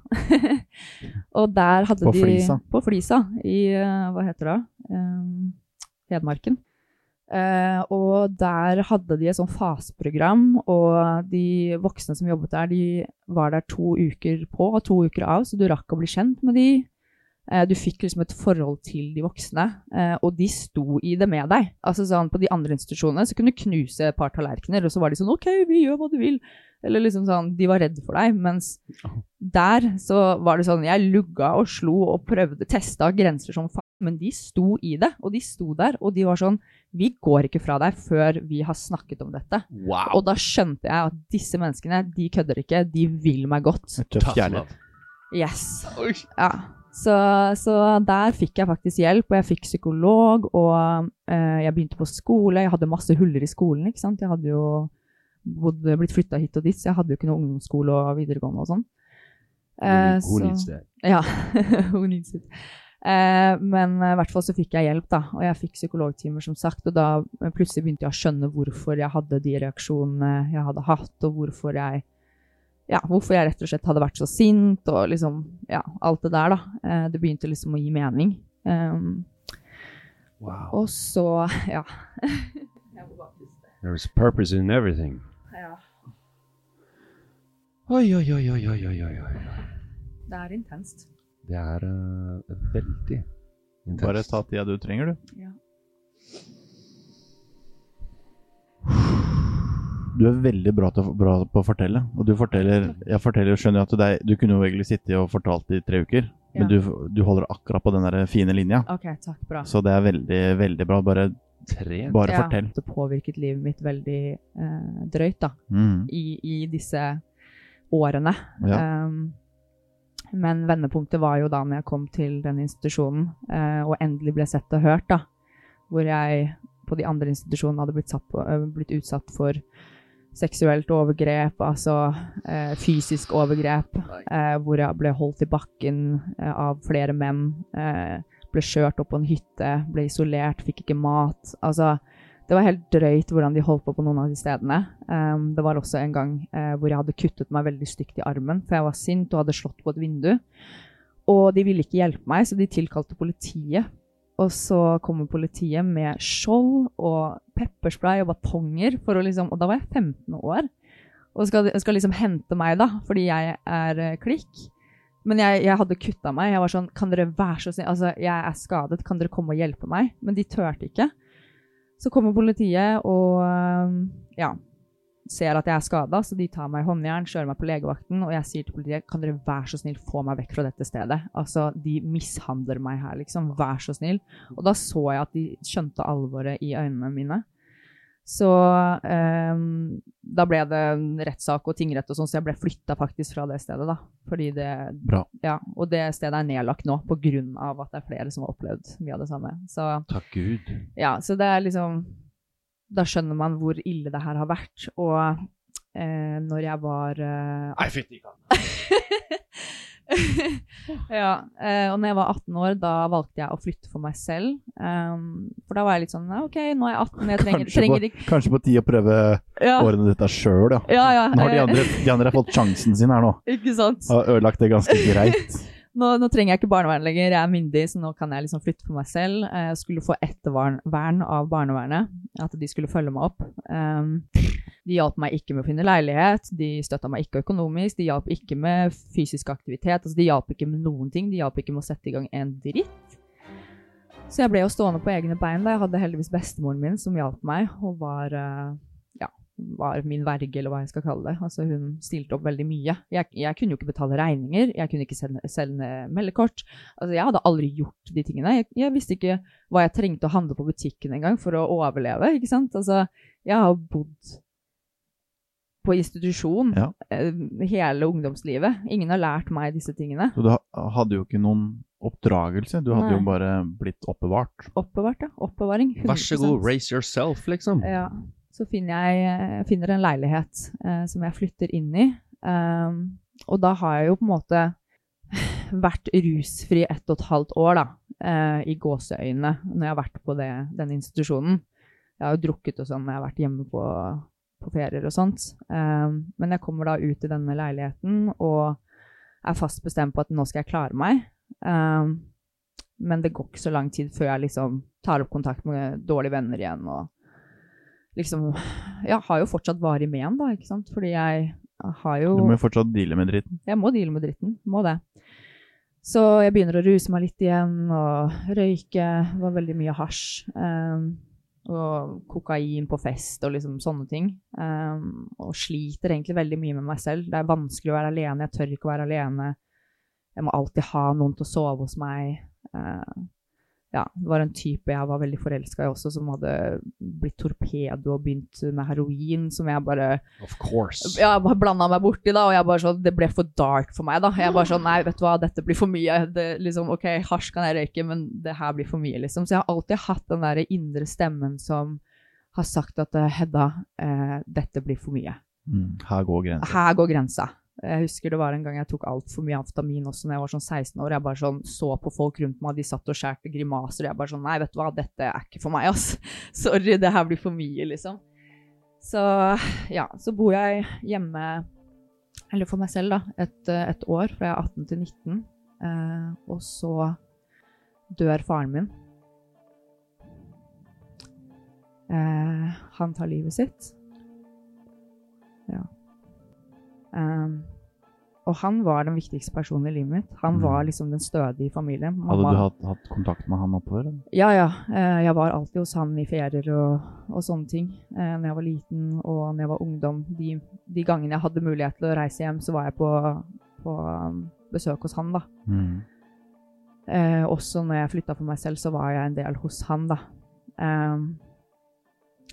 og der hadde På de Flisa? På Flisa, i eh, Hva heter det? Um, Hedmarken. Eh, og der hadde de et sånn faseprogram, og de voksne som jobbet der, de var der to uker på og to uker av, så du rakk å bli kjent med de. Eh, du fikk liksom et forhold til de voksne, eh, og de sto i det med deg. Altså sånn, På de andre institusjonene så kunne du knuse et par tallerkener, og så var de sånn OK, vi gjør hva du vil. Eller liksom sånn, De var redd for deg. Mens der så var det sånn Jeg lugga og slo og prøvde, testa grenser som faen. Men de sto i det, og de sto der, og de var sånn Vi går ikke fra deg før vi har snakket om dette. Wow! Og da skjønte jeg at disse menneskene, de kødder ikke. De vil meg godt. Tøff kjærlighet. Yes. Ja. Så, så der fikk jeg faktisk hjelp, og jeg fikk psykolog, og eh, jeg begynte på skole. Jeg hadde masse huller i skolen, ikke sant. Jeg hadde jo bodd, blitt flytta hit og dit, så jeg hadde jo ikke noe ungdomsskole og videregående og sånn. Eh, Who så- needs that? ja, who needs it? Eh, men eh, i hvert fall så fikk jeg hjelp, da. Og jeg fikk psykologtimer, som sagt. Og da eh, plutselig begynte jeg å skjønne hvorfor jeg hadde de reaksjonene jeg hadde hatt, og hvorfor jeg ja, hvorfor jeg rett og slett hadde vært så sint, og liksom Ja, alt det der, da. Eh, det begynte liksom å gi mening. Um, Wow. og så Ja. There. There's purpose in everything. Ja. Oi, oi, oi, oi, oi, oi. oi. Det er intenst. Det er uh, veldig intenst. Bare ta tida du trenger, du. Ja. Du er veldig bra, til, bra på å fortelle. Og du forteller Jeg forteller, skjønner at du, du kunne jo egentlig sittet og fortalt i tre uker, men du, du holder akkurat på den der fine linja. OK, takk. Bra. Så det er veldig, veldig bra. Bare, Tre? bare Ja, fortell. Det påvirket livet mitt veldig eh, drøyt, da. Mm. i, i disse årene. Ja. Um, men vendepunktet var jo da når jeg kom til den institusjonen eh, og endelig ble sett og hørt, da. Hvor jeg på de andre institusjonene hadde blitt, satt på, øh, blitt utsatt for seksuelt overgrep, altså eh, fysisk overgrep. Eh, hvor jeg ble holdt i bakken eh, av flere menn. Eh, ble kjørt opp på en hytte, ble isolert, fikk ikke mat. Altså, det var helt drøyt hvordan de holdt på på noen av de stedene. Um, det var også en gang eh, hvor jeg hadde kuttet meg veldig stygt i armen, for jeg var sint og hadde slått på et vindu. Og de ville ikke hjelpe meg, så de tilkalte politiet. Og så kommer politiet med skjold og pepperspray og batonger, for å liksom, og da var jeg 15 år. Og skal, skal liksom hente meg, da, fordi jeg er eh, klikk. Men jeg, jeg hadde kutta meg. Jeg var sånn Kan dere være så snill Altså, jeg er skadet. Kan dere komme og hjelpe meg? Men de turte ikke. Så kommer politiet og ja, ser at jeg er skada, så de tar meg i håndjern, kjører meg på legevakten, og jeg sier til politiet kan dere være så snill få meg vekk fra dette stedet. Altså, de mishandler meg her, liksom. Vær så snill. Og da så jeg at de skjønte alvoret i øynene mine. Så eh, da ble det rettssak og tingrett og sånn, så jeg ble flytta faktisk fra det stedet, da. Fordi det Bra. Ja, og det stedet er nedlagt nå på grunn av at det er flere som har opplevd mye av det samme. Så Takk Gud. ja, så det er liksom Da skjønner man hvor ille det her har vært. Og eh, når jeg var eh, Nei, fytti katta. ja, eh, og når jeg var 18 år, da valgte jeg å flytte for meg selv. Um, for da var jeg litt sånn OK, nå er jeg 18, jeg trenger, Kanskje, trenger på, ikke kanskje på tide å prøve ja, årene dette sjøl, ja. ja, ja, Nå har de andre, de andre fått sjansen sin her nå. Ikke sant? Har ødelagt det ganske greit. Nå, nå trenger jeg ikke barnevern lenger, jeg er myndig, så nå kan jeg liksom flytte for meg selv. Eh, Jeg skulle få ettervern av barnevernet, at de skulle følge meg opp. Um, de hjalp meg ikke med å finne leilighet, de støtta meg ikke økonomisk, de hjalp ikke med fysisk aktivitet, altså de hjalp ikke med noen ting, de hjalp ikke med å sette i gang en dritt. Så jeg ble jo stående på egne bein da. Jeg hadde heldigvis bestemoren min som hjalp meg, og var eh, ja, var min verge, eller hva jeg skal kalle det. Altså Hun stilte opp veldig mye. Jeg, jeg kunne jo ikke betale regninger, jeg kunne ikke sende, sende meldekort. Altså Jeg hadde aldri gjort de tingene. Jeg, jeg visste ikke hva jeg trengte å handle på butikken engang for å overleve. ikke sant? Altså, Jeg har bodd på institusjon Ja. eh, hele ungdomslivet. Ingen har lært meg disse tingene. Så du hadde jo ikke noen oppdragelse, du hadde Nei. jo bare blitt oppbevart. Oppbevart, ja. Oppbevaring. Vær så god, raise yourself, liksom. Ja, så finner jeg jeg finner en leilighet eh, som jeg flytter inn i. Um, og da har jeg jo på en måte vært rusfri ett og et halvt år, da, eh, i gåseøynene, når jeg har vært på det, den institusjonen. Jeg har jo drukket og sånn når jeg har vært hjemme på, på ferier og sånt. Um, men jeg kommer da ut i denne leiligheten og er fast bestemt på at nå skal jeg klare meg. Um, men det går ikke så lang tid før jeg liksom tar opp kontakt med dårlige venner igjen og liksom Ja, har jo fortsatt varig men, da, ikke sant. Fordi jeg har jo Du må jo fortsatt deale med dritten. Jeg må deale med dritten. Må det. Så jeg begynner å ruse meg litt igjen og røyke. Det var veldig mye hasj. Um, og kokain på fest og liksom sånne ting. Um, og sliter egentlig veldig mye med meg selv. Det er vanskelig å være alene. Jeg tør ikke å være alene. Jeg må alltid ha noen til å sove hos meg. Uh, ja, det var en type jeg var veldig forelska i også, som hadde blitt torpedo og begynt med heroin, som jeg bare Of course. ja, jeg bare blanda meg borti, da, og jeg bare sånn, det ble for dark for meg. da. Jeg bare sånn, nei, vet du hva, dette blir for mye. Det, liksom, ok, Hasj kan jeg røyke, men det her blir for mye. liksom. Så jeg har alltid hatt den der indre stemmen som har sagt at eh, Hedda, eh, dette blir for mye. Mm. Her går grensa. Her går grensa. Jeg husker det var en gang jeg tok altfor mye amfetamin også når jeg var sånn 16 år. Jeg bare sånn så på folk rundt meg, de satt og skjærte grimaser. Jeg bare sånn Nei, vet du hva, dette er ikke for meg, ass. Sorry, det her blir for mye, liksom. Så ja, så bor jeg hjemme, eller for meg selv, da, et, et år fra jeg er 18 til 19. Eh, og så dør faren min. Eh, han tar livet sitt. Ja. Um, og han var den viktigste personen i livet mitt. Han Mm. var liksom den stødige i familien. Hadde du hatt, hatt kontakt med han oppover? eller? ja, ja. Eh, Jeg var alltid hos han i ferier og, og sånne ting. Eh, når jeg var liten og når jeg var ungdom. De, de gangene jeg hadde mulighet til å reise hjem, så var jeg på, på um, besøk hos han, da. Mm. Eh, også når jeg flytta for meg selv, så var jeg en del hos han, da. Um,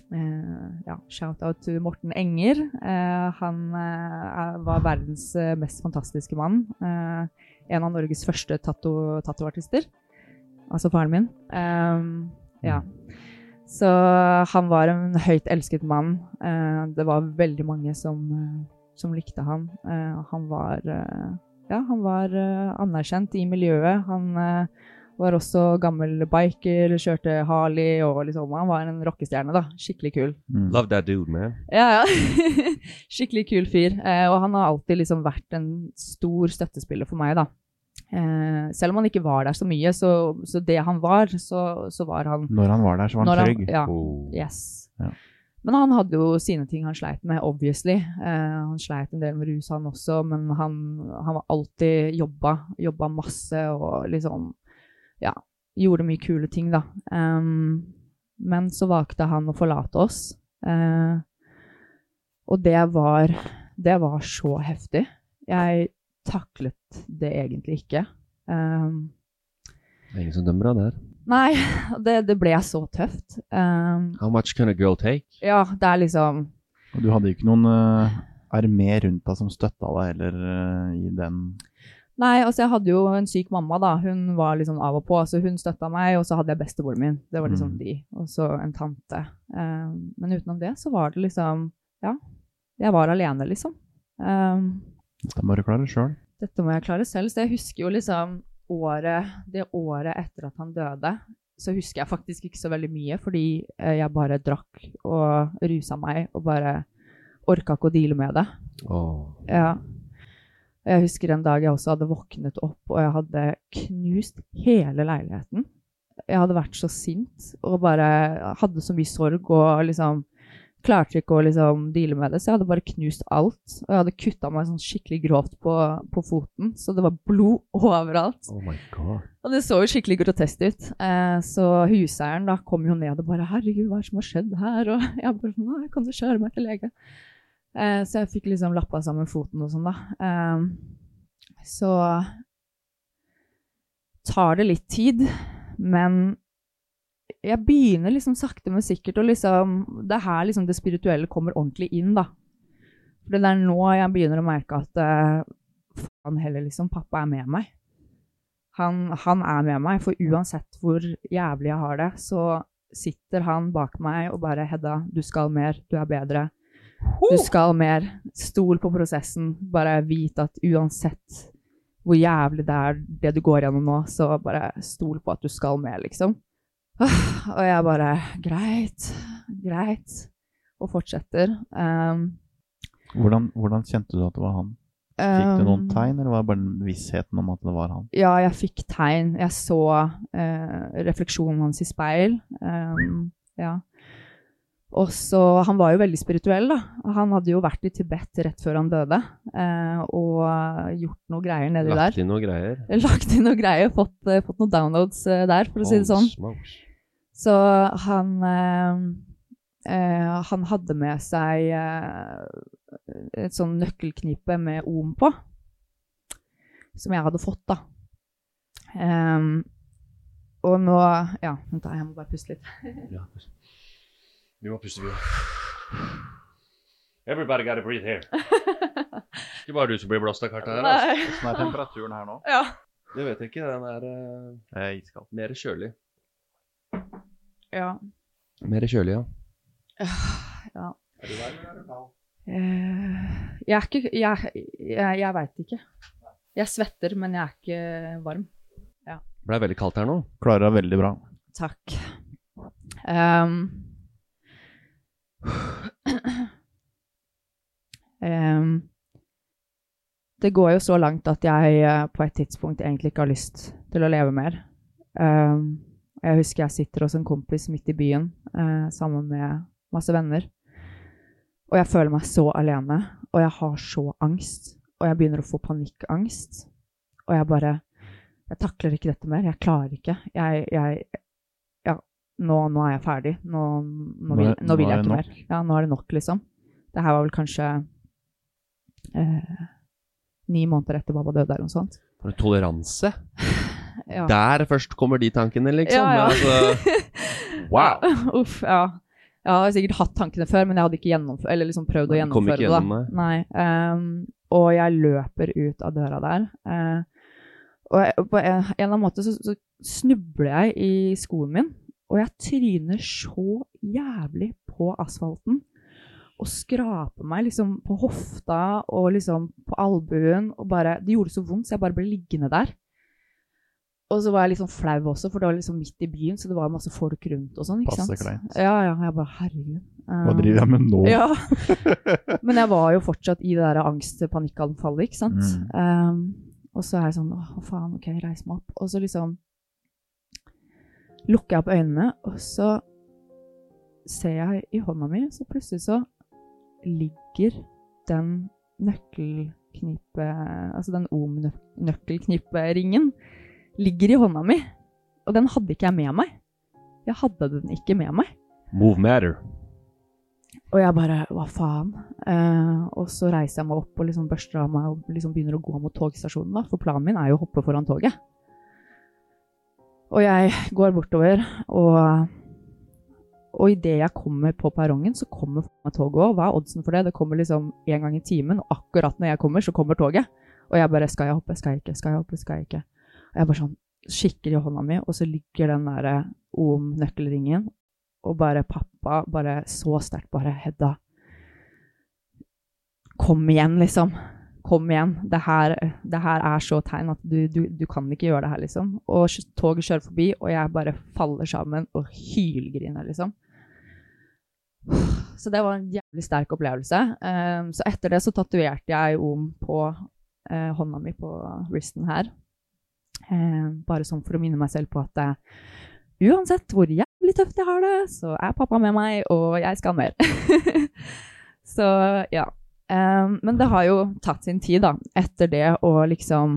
ja, shout-out til Morten Enger. Eh, han eh, var verdens eh, mest fantastiske mann. Eh, en av Norges første tattoartister. Altså faren min. Ja. Så han var en høyt elsket mann. Eh, det var veldig mange som, eh, som likte han. Eh, han var eh, ja, han var eh, anerkjent i miljøet. Han eh, var også gammel biker, kjørte Harley og liksom Han var en rockestjerne, da. Skikkelig kul. Mm. Love that dude, man. Ja, ja. Skikkelig kul fyr. Eh, og han har alltid liksom vært en stor støttespiller for meg, da. Eh, selv om han ikke var der så mye, så, så det han var, så, så var han Når han var der, så var han trygg? trygg. ja, Oh. Yes. Ja. Men han hadde jo sine ting han sleit med, obviously. Eh, han sleit en del med rus, han også, men han, han var alltid jobba. Jobba masse og liksom Ja, gjorde mye kule ting, da. Um, men så valgte han å forlate oss. Uh, og det var Det var så heftig. Jeg taklet det egentlig ikke. Um, Det er ingen som dømmer deg der. Nei, det, det ble så tøft. Um, How much can a girl take? ja, det er liksom Og du hadde ikke noen uh, armé rundt deg som støtta deg heller uh, i den Nei, altså jeg hadde jo en syk mamma, da. Hun var liksom av og på. Så hun støtta meg, og så hadde jeg bestemoren min. Det var liksom Mm. de. Og så en tante. Um, men utenom det så var det liksom Ja. Jeg var alene, liksom. Um, Dette må du klare sjøl. dette må jeg klare selv. Så jeg husker jo liksom året, det året etter at han døde, så husker jeg faktisk ikke så veldig mye, fordi eh, jeg bare drakk og rusa meg og bare orka ikke å deale med det. Åh. Ja. Jeg husker en dag jeg også hadde våknet opp, og jeg hadde knust hele leiligheten. Jeg hadde vært så sint og bare hadde så mye sorg og liksom klarte ikke å liksom deale med det, så jeg hadde bare knust alt. Og jeg hadde kutta meg sånn skikkelig grovt på, på foten, så det var blod overalt. Oh my god. Og det så jo skikkelig grotesk ut. Eh, så huseieren da kom jo ned og bare 'Herregud, hva er det som har skjedd her?' Og jeg bare 'Nei, kan du kjøre meg til lege?' Eh, så jeg fikk liksom lappa sammen foten og sånn, da. Eh, så tar det litt tid, men jeg begynner liksom sakte, men sikkert å liksom Det er her liksom det spirituelle kommer ordentlig inn, da. For det er nå jeg begynner å merke at eh, faen heller, liksom. Pappa er med meg. Han, han er med meg, for uansett hvor jævlig jeg har det, så sitter han bak meg og bare 'Hedda, du skal mer. Du er bedre. Du skal mer. Stol på prosessen. Bare vit at uansett hvor jævlig det er, det du går gjennom nå, så bare stol på at du skal mer, liksom. Og jeg bare Greit. Greit. Og fortsetter. Um, Hvordan, hvordan kjente du at det var han? Fikk du noen um, tegn, eller var det bare vissheten om at det var han? Ja, jeg fikk tegn. Jeg så uh, refleksjonen hans i speil. Um, ja. Og så Han var jo veldig spirituell, da. Han hadde jo vært i Tibet rett før han døde eh, og gjort noe greier nedi der. Lagt inn noe greier. Lagt inn noe greier, fått, uh, fått noen downloads uh, der, for å si det sånn. smokes. Så han eh, eh, Han hadde med seg et sånn nøkkelknipe med om på, som jeg hadde fått, da. Um, og nå Ja, vent da, jeg må bare puste litt. Ja. Vi må puste, vi Everybody gotta breathe here. Ikke bare du som blir blåst av kartet her. Altså. Hvordan er temperaturen her nå? Ja. Det vet jeg ikke. Den er uh, iskald. mer kjølig. ja. Mer kjølig, ja. ja. Er du varm eller er du kald? Eh, jeg er ikke Jeg, jeg, jeg veit ikke. Jeg svetter, men jeg er ikke varm. Ble veldig kaldt her nå. Klarer deg veldig bra. Takk. Ehm. Ehm, det går jo så langt at jeg eh, på et tidspunkt egentlig ikke har lyst til å leve mer. Um, jeg husker jeg sitter hos en kompis midt i byen uh, sammen med masse venner. Og jeg føler meg så alene, og jeg har så angst. Og jeg begynner å få panikkangst. Og jeg bare Jeg takler ikke dette mer. Jeg klarer ikke. Jeg, jeg nå, nå er jeg ferdig. Nå, nå, vil, Nå vil jeg ikke mer. Ja, nå er det nok, liksom. Det her var vel kanskje eh, ni måneder etter pappa døde, eller noe sånt. For toleranse. Ja. Der først kommer de tankene, liksom. Ja, ja. Altså, wow. Uff, ja. Jeg har sikkert hatt tankene før, men jeg hadde ikke liksom prøvd å Nei, gjennomføre det. gjennom da. Nei. um, og jeg løper ut av døra der. Uh, og jeg, på en, en eller annen måte så, så snubler jeg i skoen min, og jeg tryner så jævlig på asfalten. Og skraper meg liksom på hofta og liksom på albuen. Og bare, det gjorde så vondt, så jeg bare ble liggende der. Og så var jeg litt sånn flau også, for det var liksom midt i byen, så det var masse folk rundt og sånn. ikke Passe sant? kleint. Ja, ja. Jeg bare Herregud. Hva driver jeg med nå? Ja. Men jeg var jo fortsatt i det der angst-panikkanfallet, ikke sant. Mm. Um, og så er jeg sånn Å, faen, OK, reis meg opp. Og så liksom lukker jeg opp øynene, og så ser jeg i hånda mi, så plutselig så ligger den nøkkelknipe... Altså den om-nøkkelkniperingen ligger i hånda mi. Og den hadde ikke jeg med meg. Jeg hadde den ikke med meg. Move matter. Og jeg bare Hva faen? Eh, og så reiser jeg meg opp og liksom børster av meg og liksom begynner å gå mot togstasjonen. da, For planen min er jo å hoppe foran toget. Og jeg går bortover, og, og idet jeg kommer på perrongen, så kommer toget òg. Hva er oddsen for det? Det kommer liksom én gang i timen, og akkurat når jeg kommer, så kommer toget. Og jeg bare Skal jeg hoppe? Skal jeg ikke? Skal jeg hoppe? Skal jeg ikke? Og jeg bare sånn kikker i hånda mi, og så ligger den derre OM-nøkkelringen, og bare pappa bare så sterkt bare Hedda, kom igjen, liksom. Kom igjen. Det her, det her er så tegn at du, du, du kan ikke gjøre det her, liksom. Og toget kjører forbi, og jeg bare faller sammen og hylgriner, liksom. Så det var en jævlig sterk opplevelse. Um, så etter det så tatoverte jeg om på uh, hånda mi på wristen her. Um, bare sånn for å minne meg selv på at uh, uansett hvor jævlig tøft jeg har det, så er pappa med meg, og jeg skal mer. så ja. Um, men det har jo tatt sin tid, da, etter det å liksom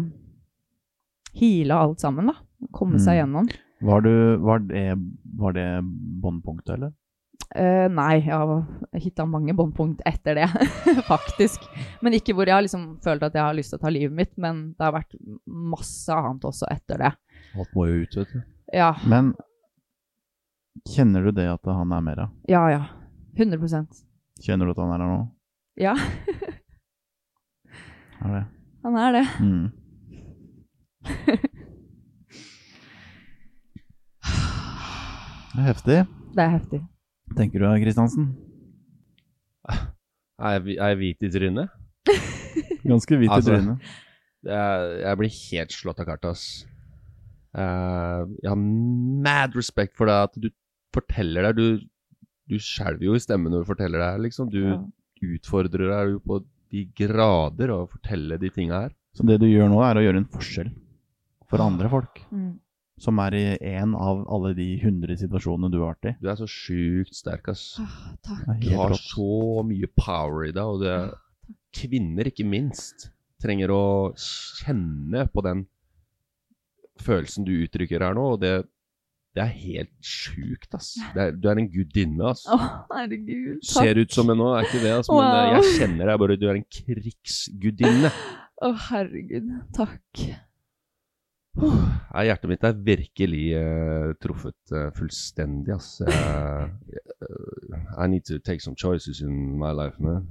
heale alt sammen, da. Komme seg Mm. gjennom. Var, du, var det, var det båndpunktet, eller? Uh, nei, jeg har hitta mange båndpunkt etter det, faktisk. Men ikke hvor jeg har liksom følt at jeg har lyst til å ta livet mitt, men det har vært masse annet også etter det. Alt må jo ut, vet du. Ja, Men kjenner du det at han er mer av? ja, ja. 100% Kjenner du at han er her nå? Ja, Er det? han er det. Mm. Det er heftig. Det er heftig. Tenker du, Kristiansen? Er jeg, er jeg hvit i trynet? Ganske hvit Altså, i trynet. Det er, jeg blir helt slått av kartet, ass. Uh, jeg har mad respekt for deg at du forteller deg Du, du skjelver jo i stemmen når du forteller det liksom. Du Ja. Utfordrer deg jo på de grader å fortelle de tinga her. Så det du gjør nå, er å gjøre en forskjell for andre folk. Mm. Som er i én av alle de hundre situasjonene du har vært i. Du er så sjukt sterk, ass. Ah, takk. Du har så mye power i deg, og det kvinner, ikke minst, trenger å kjenne på den følelsen du uttrykker her nå, og det, det er helt sjukt, ass. Det er, du er en gudinne, ass. Å, herregud. Takk. Ser ut som en nå, er ikke det, ass, men eh, Wow. jeg kjenner deg bare, du er en krigsgudinne. Å, herregud. Takk. Ja, hjertet mitt er virkelig uh, truffet uh, fullstendig, ass. Eh, I need to take some choices in my life, man.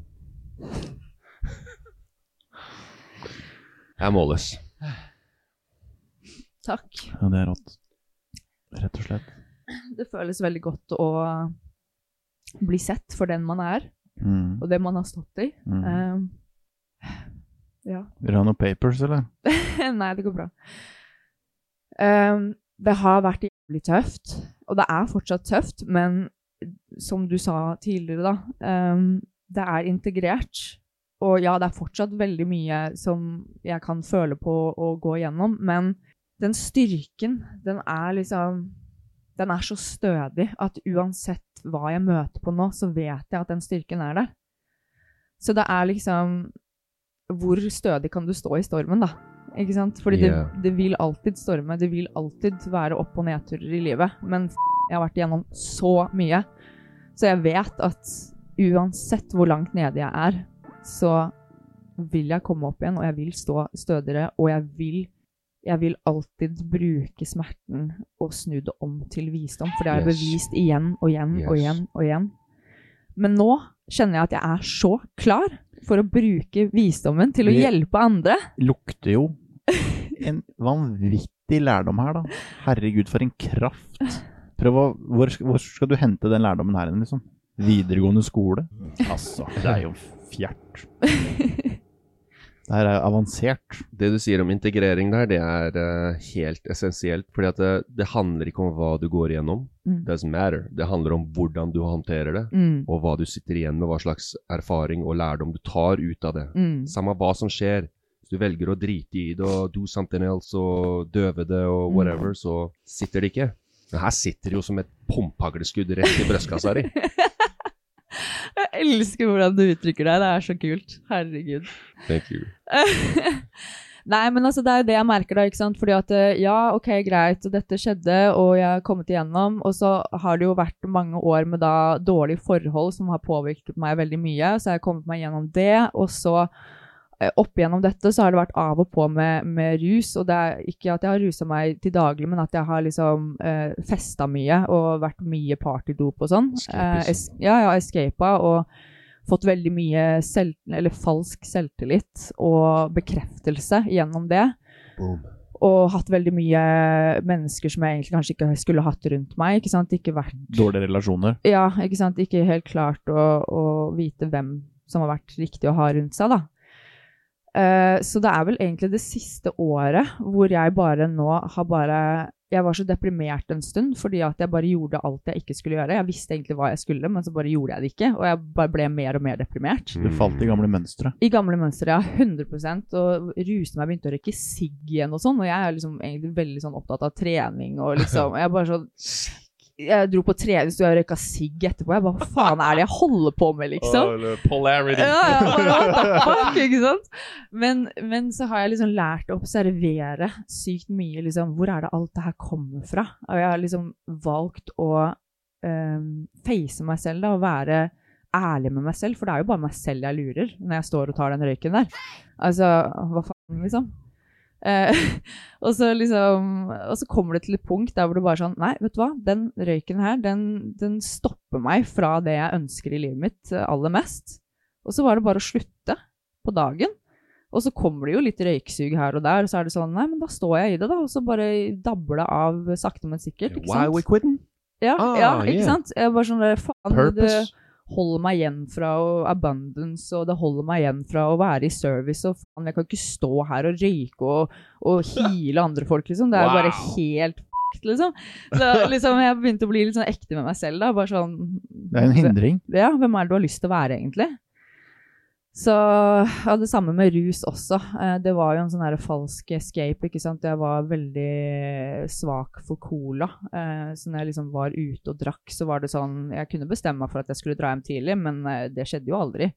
Jeg måles. Takk. Ja, det er rått. Rett og slett. Det føles veldig godt å bli sett for den man er, Mm. og det man har stått i. Mm. Um, ja. Vil du ha noen papers, eller? Nei, det går bra. Um, det har vært jævlig tøft, og det er fortsatt tøft, men som du sa tidligere, da, um, det er integrert. Og ja, det er fortsatt veldig mye som jeg kan føle på å gå igjennom, men den styrken, den er liksom Den er så stødig at uansett hva jeg møter på nå, så vet jeg at den styrken er der. Så det er liksom Hvor stødig kan du stå i stormen, da? Ikke sant? Fordi Yeah. det, det vil alltid storme. Det vil alltid være opp- og nedturer i livet. Men jeg har vært igjennom så mye. Så jeg vet at uansett hvor langt nede jeg er, så vil jeg komme opp igjen, og jeg vil stå stødigere, og jeg vil jeg vil alltid bruke smerten og snu det om til visdom, for det har jeg Yes. bevist igjen og igjen og igjen og igjen. Men nå kjenner jeg at jeg er så klar for å bruke visdommen til å Vi- hjelpe andre. Lukter jo en vanvittig lærdom her, da. Herregud, for en kraft. Prøv å Hvor, hvor skal du hente den lærdommen her, liksom? Videregående skole? Altså, det er jo fjert. Det her er avansert. Det du sier om integrering der, det er uh, helt essensielt. fordi at det, det handler ikke om hva du går igjennom. Mm. Doesn't matter. Det handler om hvordan du håndterer det, Mm, og hva du sitter igjen med, hva slags erfaring og lærdom du tar ut av det. mm, Samme hva som skjer. Hvis du velger å drite i det og do something else og døve det og Mm. whatever, så sitter det ikke. Men her sitter det jo som et pumphagleskudd rett i brystkassa di. Jeg elsker hvordan du uttrykker deg. Det er så kult. Herregud. Thank you. Nei, men altså, det er jo det jeg merker da, ikke sant? Fordi at eh, ja, ok, greit, dette skjedde, og jeg har kommet igjennom, og så har det jo vært mange år med da dårlige forhold som har påvirket meg veldig mye, så jeg har kommet meg gjennom det, og så opp igjennom dette så har det vært av og på med, med rus. Og det er ikke at jeg har rusa meg til daglig, men at jeg har liksom eh, festa mye og vært mye partydop og sånn. Eh, ja, ja, escapa og fått veldig mye selv, eller falsk selvtillit og bekreftelse gjennom det. Boom. Og hatt veldig mye mennesker som jeg egentlig kanskje ikke skulle hatt rundt meg. ikke sant? Ikke vært Dårlige relasjoner. ja, ikke sant? Ikke helt klart å, å vite hvem som har vært riktig å ha rundt seg, da. Eh, så det er vel egentlig det siste året hvor jeg bare nå har bare Jeg var så deprimert en stund fordi at jeg bare gjorde alt jeg ikke skulle gjøre. Jeg visste egentlig hva jeg skulle, men så bare gjorde jeg det ikke. Og jeg bare ble mer og mer deprimert. Du falt i gamle mønstre. I gamle mønstre, ja. 100% Og ruste meg, begynte å røyke sigg igjen og sånn. Og jeg er liksom egentlig veldig sånn opptatt av trening og liksom Jeg er bare sånn Jeg dro på trening, så jeg røyka sigg etterpå. Jeg bare Hva faen er det jeg holder på med, liksom? polarity. Ja, ja, fuck, ikke sant? Men, men så har jeg liksom lært å observere sykt mye, liksom, hvor er det alt det her kommer fra? Og jeg har liksom valgt å um, face meg selv da, og være ærlig med meg selv, for det er jo bare meg selv jeg lurer når jeg står og tar den røyken der. Altså, hva faen, liksom? Eh, og, så liksom, og så kommer det til et punkt der hvor det bare sånn Nei, vet du hva, den røyken her, den, den stopper meg fra det jeg ønsker i livet mitt eh, aller mest. Og så var det bare å slutte på dagen. Og så kommer det jo litt røyksug her og der, og så er det sånn Nei, men da står jeg i det, da. Og så bare dabler det av sakte, men sikkert. Ikke Why are we quitting? Ja, Ah, ja ikke yeah. sant? Jeg bare sånn faen, Purpose. Holder meg igjen fra abundance, og det holder meg igjen fra å være i service, og faen, jeg kan ikke stå her og røyke og, og hile andre folk, liksom. Det er bare helt fucked, liksom. Så liksom, jeg begynte å bli litt sånn ekte med meg selv, da. Bare sånn Det er en hindring. Ja, hvem er det du har lyst til å være, egentlig? Så ja, det samme med rus også. Eh, Det var jo en sånn falsk escape, ikke sant. Jeg var veldig svak for cola. Eh, Så når jeg liksom var ute og drakk, så var det sånn Jeg kunne bestemme meg for at jeg skulle dra hjem tidlig, men eh, det skjedde jo aldri.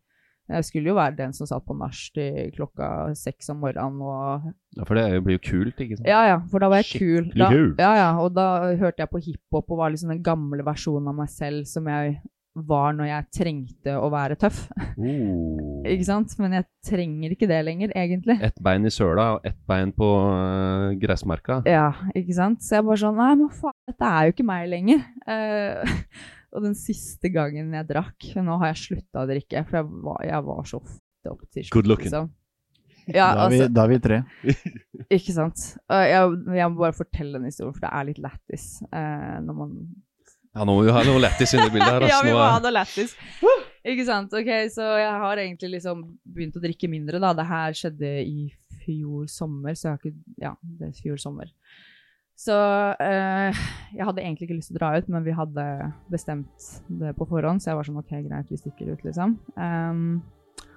Jeg skulle jo være den som satt på nach til klokka seks om morgenen og Ja, for det blir jo kult, ikke sant? Ja ja, for da var jeg kul. Da, ja ja, og da hørte jeg på hiphop og var liksom den gamle versjonen av meg selv som jeg var når jeg trengte å være tøff. Oh. Ikke sant? Men jeg trenger ikke det lenger, egentlig. Ett bein i søla og ett bein på uh, gressmarka. Ja, ikke sant? Så jeg bare sånn Nei, men faen, dette er jo ikke meg lenger. Uh, og den siste gangen jeg drakk Nå har jeg slutta å drikke, for jeg var, jeg var så ofte opp til slutt. Good looking. Liksom. Ja, Da er, vi, altså, da er vi tre. ikke sant. Uh, jeg, jeg må bare fortelle den historien, for det er litt lættis eh, når man Ja, nå må vi ha noe lættis inni i bildet her. ja, vi må ha noe lættis. Ikke sant. Ok, så jeg har egentlig liksom begynt å drikke mindre, da. Det her skjedde i fjor sommer, så jeg har ikke Ja, det er fjor sommer. Så eh, jeg hadde egentlig ikke lyst til å dra ut, men vi hadde bestemt det på forhånd, så jeg var sånn OK, greit, vi stikker ut, liksom. Um,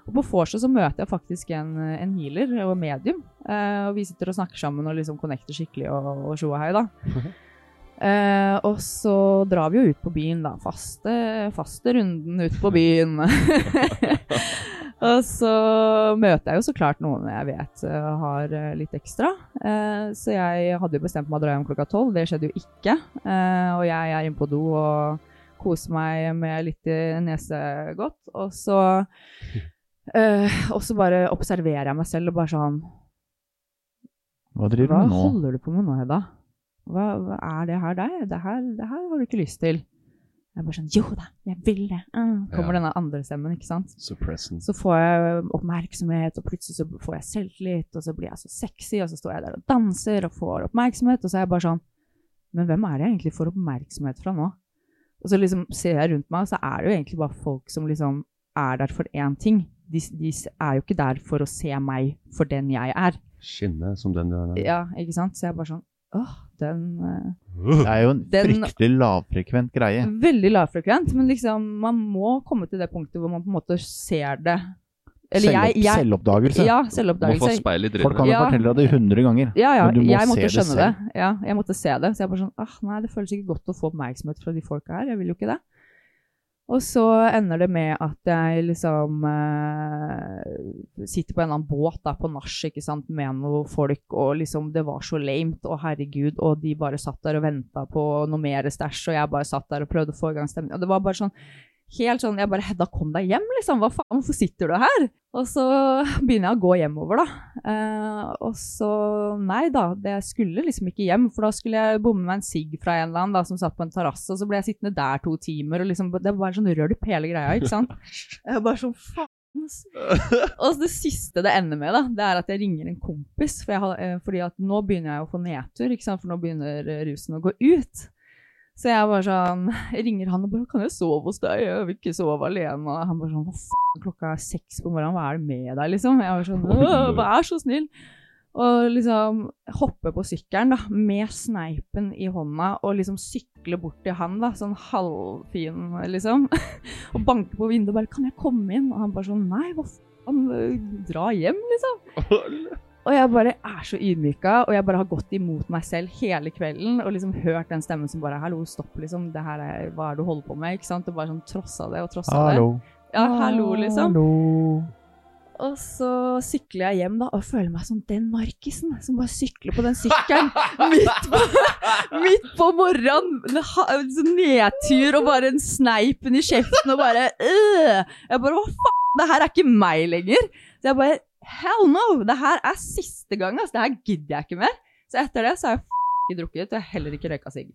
og på vorset så møter jeg faktisk en, en healer og medium. eh, og vi sitter og snakker sammen og liksom connecter skikkelig og, og sjoa hei, da. Eh, og så drar vi jo ut på byen, da. Faste, faste runden ut på byen. og så møter jeg jo så klart noen jeg vet eh, har eh, litt ekstra. Eh, så jeg hadde jo bestemt meg å dra hjem klokka tolv. Det skjedde jo ikke. Eh, og jeg er inne på do og koser meg med litt i nesegodt. Og så eh, Og så bare observerer jeg meg selv og bare sånn Hva driver du med nå? holder du på med nå, Hedda? Hva, hva er det her deg? Det her, det her har du ikke lyst til. Jeg er bare sånn Jo da, jeg vil det. Uh, kommer Ja. denne andre stemmen, ikke sant. Suppressant. Så får jeg oppmerksomhet, og plutselig så får jeg selvtillit, og så blir jeg så sexy, og så står jeg der og danser og får oppmerksomhet, og så er jeg bare sånn Men hvem er det jeg egentlig får oppmerksomhet fra nå? Og så liksom ser jeg rundt meg, og så er det jo egentlig bare folk som liksom er der for én ting. De, de er jo ikke der for å se meg for den jeg er. Skinne som den du er. Ja, ikke sant? Så jeg er bare sånn Åh, den uh, Det er jo en Den- fryktelig lavfrekvent greie. Veldig lavfrekvent, men liksom man må komme til det punktet hvor man på en måte ser det. Eller jeg, Selvopp, jeg selvoppdagelse. Ja, Må få selvoppdagelse. i Folk kan jo Ja. fortelle deg det hundre ganger. Ja, ja, men du må jeg se måtte det skjønne det. selv. Ja, jeg måtte se det. Så jeg bare sånn ah, Nei, det føles ikke godt å få oppmerksomhet fra de folka her. Jeg vil jo ikke det. Og så ender det med at jeg liksom eh, sitter på en eller annen båt da, på nach med noen folk, og liksom det var så lamet, og herregud, og de bare satt der og venta på noe mer stæsj, og jeg bare satt der og prøvde å få i gang stemning. Og det var bare sånn helt sånn Jeg bare 'Hedda, kom deg hjem', liksom. Hva faen, hvorfor sitter du her? Og så begynner jeg å gå hjemover, da. Eh, og så Nei da, det skulle liksom ikke hjem, for da skulle jeg bomme meg en sigg fra en eller annen da, som satt på en terrasse, og så ble jeg sittende der to timer, og liksom Det var bare sånn rølp hele greia, ikke sant? Jeg bare sånn faen. Og det siste det ender med, da, det er at jeg ringer en kompis. For jeg har, eh, fordi at nå begynner jeg å få nedtur, ikke sant? for nå begynner rusen å gå ut. Så jeg bare sånn, jeg ringer han og bare 'Kan jeg sove hos deg? Jeg vil ikke sove alene.' Og han bare sånn 'Hva faen, klokka er seks på morgenen, hva er det med deg?' liksom. Jeg var sånn Oi, oi. «Åh, 'Vær så snill'. Og liksom hoppe på sykkelen da, med sneipen i hånda og liksom sykle bort til han, da, sånn halvfin, liksom. og banke på vinduet og bare 'Kan jeg komme inn?' Og han bare sånn 'Nei, hva faen, dra hjem', liksom. Og jeg bare er så ydmyka, og jeg bare har gått imot meg selv hele kvelden og liksom hørt den stemmen som bare 'Hallo, stopp, liksom. Det her er, hva er det du holder på med?' ikke sant? Og bare sånn trossa det og trossa det. Ja, hallo, liksom. Hallo. Og så sykler jeg hjem da, og føler meg som den narkisen som bare sykler på den sykkelen midt, på, midt på morgenen. sånn Nedtur og bare en sneipen i kjeften og bare øh. Jeg bare hva faen, det her er ikke meg lenger. Så jeg bare hell no, det her er siste gang, altså. Det her gidder jeg ikke mer. Så etter det så har jeg ikke drukket, og jeg har heller ikke røyka sigg.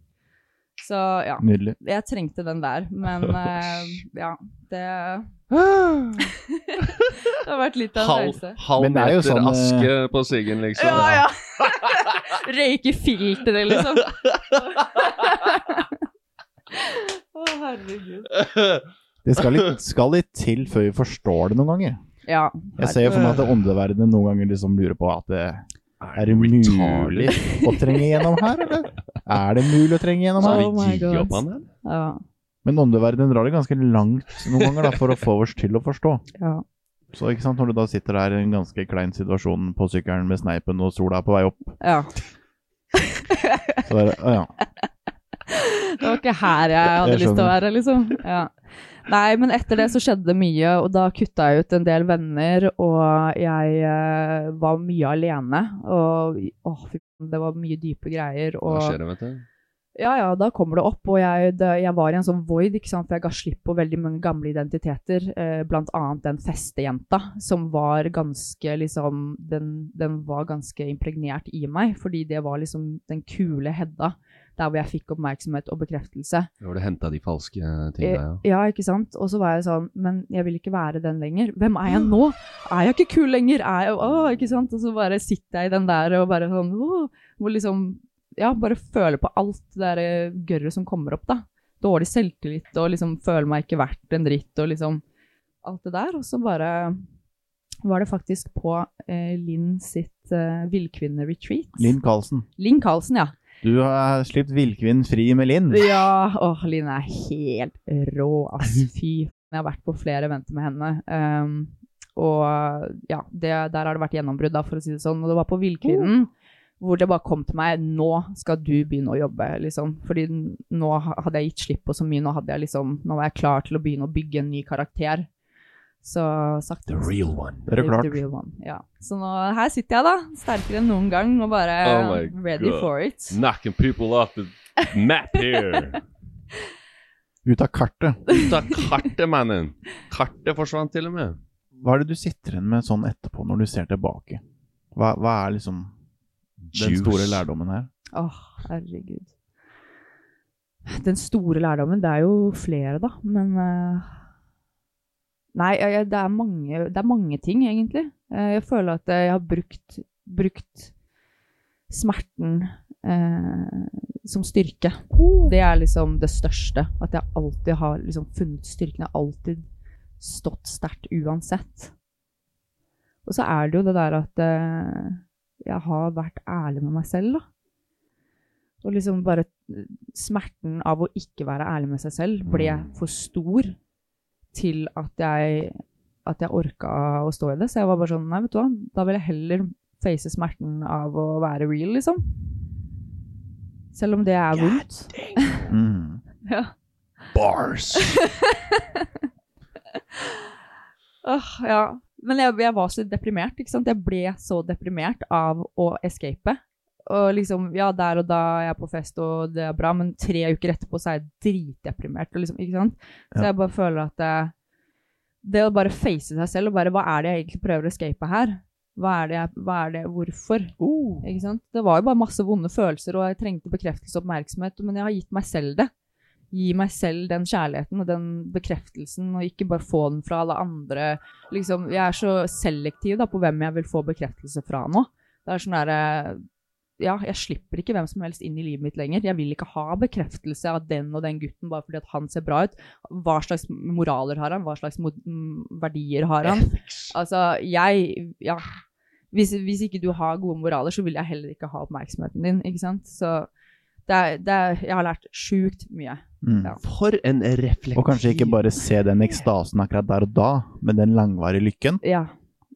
Så ja, Nydelig. jeg trengte den der, men uh, ja, det Det har vært litt av en reise. halv Men det er jo meter sånn, eh, aske på siggen, liksom. Ja, ja. Røyke filteret, liksom. Å, herregud. Det skal litt, skal litt til før vi forstår det noen ganger. Ja. Jeg ser jo for meg at åndeverdenen noen ganger liksom lurer på at det, er det mulig å trenge gjennom her, eller? Er det mulig å trenge gjennom her? Oh my God. ja. Men åndeverdenen drar det ganske langt noen ganger da, for å få oss til å forstå. ja. Så ikke sant, når du da sitter der i en ganske klein situasjon på sykkelen med sneipen og sola er på vei opp, ja. så er det, å ja. Det var ikke her jeg hadde Jeg lyst til å være, liksom. Ja. Nei, men etter det så skjedde det mye, og da kutta jeg ut en del venner, og jeg eh, var mye alene. Og åh, fy faen, det var mye dype greier. Hva skjer det, vet du? ja, ja, da kommer det opp, og jeg, det, jeg var i en sånn void, ikke sant, for jeg ga slipp på veldig mange gamle identiteter, eh, blant annet den festejenta, som var ganske, liksom, den, den var ganske impregnert i meg, fordi det var liksom den kule Hedda, der hvor jeg fikk oppmerksomhet og bekreftelse. Hvor du henta de falske Eh, tingene, ja. ja, ikke sant? Og så var jeg sånn, men jeg vil ikke være den lenger. Hvem er jeg nå? Er jeg ikke kul lenger? Er jeg, å, ikke sant? Og så bare sitter jeg i den der og bare sånn, å, hvor liksom, ja, bare føler på alt det der eh, gørret som kommer opp da. Dårlig selvtillit og liksom føler meg ikke verdt en dritt og liksom alt det der. Og så bare var det faktisk på eh, Linn sitt eh, villkvinne-retreat. Linn Karlsen. Linn Karlsen, ja. Du har sluppet villkvinnen fri med Linn. Ja, åh, Linn er helt rå, ass. Fy. Jeg har vært på flere eventer med henne. Um, og ja, det, der har det vært gjennombrudd, da, for å si det sånn. Og det var på Villkvinnen hvor det bare kom til meg Nå skal du begynne å jobbe, liksom. Fordi nå hadde jeg gitt slipp på så mye. Nå, hadde jeg liksom, nå var jeg klar til å begynne å bygge en ny karakter. Så sagt The real one. Det er The klart. real one. Ja. Så nå, her sitter jeg, da. Sterkere enn noen gang og bare Oh ready God. for it. Knocking people off the map here. Ut av kartet. Ut av kartet, mannen. Kartet forsvant til og med. Hva er det du sitter igjen med sånn etterpå, når du ser tilbake? Hva, hva er liksom den Juice. store lærdommen her? Åh, herregud. Den store lærdommen, det er jo flere, da, men eh, Nei, jeg, det, er mange, det er mange ting, egentlig. Eh, jeg føler at jeg har brukt, brukt smerten eh, som styrke. Det er liksom det største. At jeg alltid har liksom funnet styrken. Jeg har alltid stått sterkt uansett. Og så er det jo det der at eh, jeg har vært ærlig med meg selv, da. Og liksom bare smerten av å ikke være ærlig med seg selv ble for stor til at jeg, at jeg orka å stå i det. Så jeg var bare sånn, nei, vet du hva, da vil jeg heller face smerten av å være real, liksom. Selv om det er vondt. Mm. Ja. Bars. oh, ja. Men jeg, jeg var så deprimert, ikke sant? Jeg ble så deprimert av å escape. Og liksom, ja, der og da er jeg på fest, og det er bra, men tre uker etterpå så er jeg dritdeprimert. Liksom, ikke sant? Så Ja. jeg bare føler at det, det å bare face seg selv, og bare hva er det jeg egentlig prøver å escape her? Hva er det, jeg, hva er det, hvorfor? Ikke sant? Det var jo bare masse vonde følelser, og jeg trengte bekreftelse og oppmerksomhet, men jeg har gitt meg selv det. Gi meg selv den kjærligheten og den bekreftelsen, og ikke bare få den fra alle andre. Liksom, jeg er så selektiv da, på hvem jeg vil få bekreftelse fra nå. Det er sånn derre Ja, jeg slipper ikke hvem som helst inn i livet mitt lenger. Jeg vil ikke ha bekreftelse av den og den gutten bare fordi at han ser bra ut. Hva slags moraler har han? Hva slags mm, verdier har han? Altså, jeg Ja. Hvis, hvis ikke du har gode moraler, så vil jeg heller ikke ha oppmerksomheten din, ikke sant? Så det er, det er Jeg har lært sjukt mye. Mm. Ja. For en reflektiv Og kanskje ikke bare se den ekstasen akkurat der og da, men den langvarige lykken. Ja.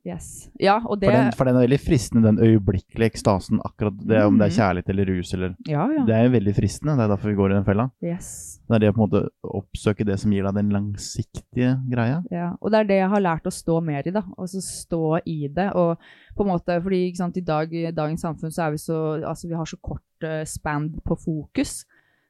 Yes. Ja, og det For den, for den er veldig fristende, den øyeblikkelige ekstasen. Akkurat det om det er kjærlighet eller rus eller Ja, ja. Det er veldig fristende. Det er derfor vi går i den fella. Yes. Det er det å på en måte oppsøke det som gir deg den langsiktige greia. Ja, og det er det jeg har lært å stå mer i, da. Altså stå i det. Og på en måte, fordi ikke sant, i, dag, i dagens samfunn så er vi så Altså, vi har så kort uh, span på fokus.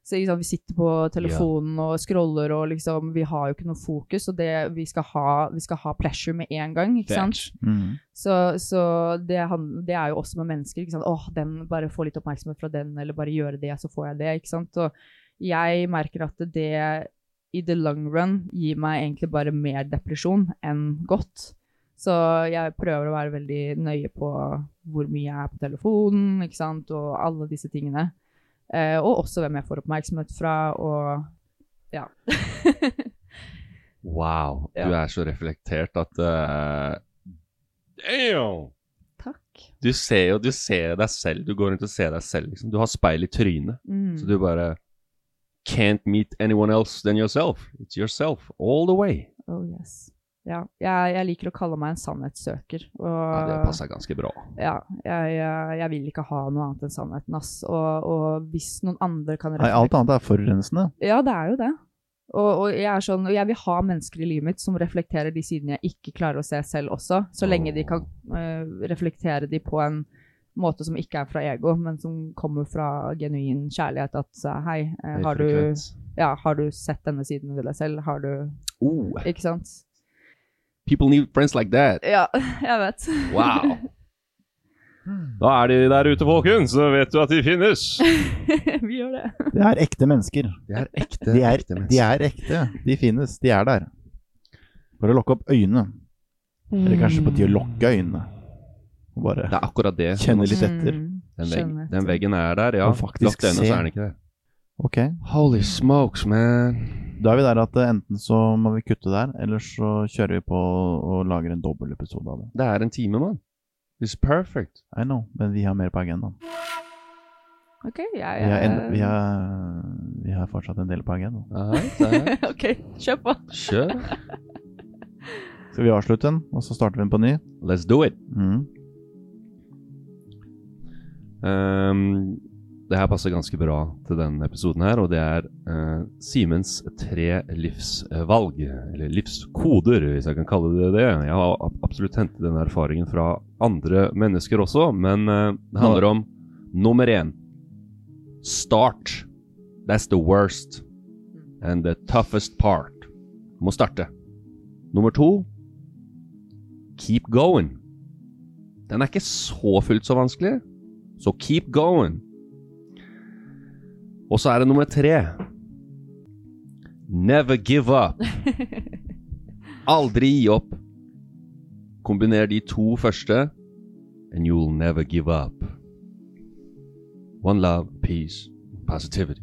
Så liksom, vi sitter på telefonen og scroller og liksom Vi har jo ikke noe fokus, og det vi skal ha, vi skal ha pleasure med en gang, ikke sant. Mm. Så, så det, det er jo også med mennesker. ikke sant? Åh, den, bare få litt oppmerksomhet fra den, eller bare gjøre det, så får jeg det. ikke sant? Og jeg merker at det i the long run gir meg egentlig bare mer depresjon enn godt. Så jeg prøver å være veldig nøye på hvor mye jeg er på telefonen, ikke sant, og alle disse tingene. Eh, og også hvem jeg får oppmerksomhet fra, og ja. Wow, du er så reflektert at uh, Damn! Takk. Du ser jo du ser deg selv. Du går rundt og ser deg selv. Liksom. Du har speil i trynet. Mm. Så du bare Can't meet anyone else than yourself. It's yourself all the way. Oh yes. Ja, jeg, jeg liker å kalle meg en sannhetssøker. Og, Ja, det passer ganske bra. Ja, jeg, jeg, jeg vil ikke ha noe annet enn sannheten, ass. Og, og hvis noen andre kan Nei, alt annet er forurensende. Ja, det er jo det. Og, og jeg er sånn, og jeg vil ha mennesker i livet mitt som reflekterer de sidene jeg ikke klarer å se selv også, så lenge de kan uh, reflektere de på en måte som ikke er fra ego, men som kommer fra genuin kjærlighet. At uh, hei, eh, har, du, ja, har du sett denne siden ved deg selv? Har du Oh, Ikke sant? People need friends like that. Ja, jeg vet. Wow. Da er de der ute, folkens. Så vet du at de finnes. Vi gjør det. Det er ekte mennesker. De er ekte, De er, ekte de er ekte. De finnes. De er der. Bare lukke opp øynene. Eller kanskje på tide å lukke øynene. Og bare Det er akkurat det. Kjenne litt etter. Mm, Den, vegg, den veggen er der, ja. Lukk øynene, så er den ikke der. Ok. Holy smokes, man. Da er vi der at eh, enten så må vi kutte der, eller så kjører vi på og lager en dobbeltepisode av det. Det er en time, mann. It's perfect. I know, men vi har mer på agendaen. OK, jeg Vi har, en, vi har, vi har fortsatt en del på agendaen. Alright, alright. OK, kjør på. Kjør. Skal vi avslutte den, og så starter vi den på ny? Let's do it. Mm. Um, det her passer ganske bra til denne episoden her, og det er uh, Simens tre livsvalg, eller livskoder, hvis jeg kan kalle det det. Jeg har absolutt hentet den erfaringen fra andre mennesker også, men uh, det handler om nummer én. Start. That's the worst and the toughest part. Du må starte. Nummer to. Keep going. Den er ikke så fullt så vanskelig. Så keep going. Og så er det nummer tre. Never give up. Aldri gi opp. Kombiner de to første, and you'll never give up. One love, peace, positivity.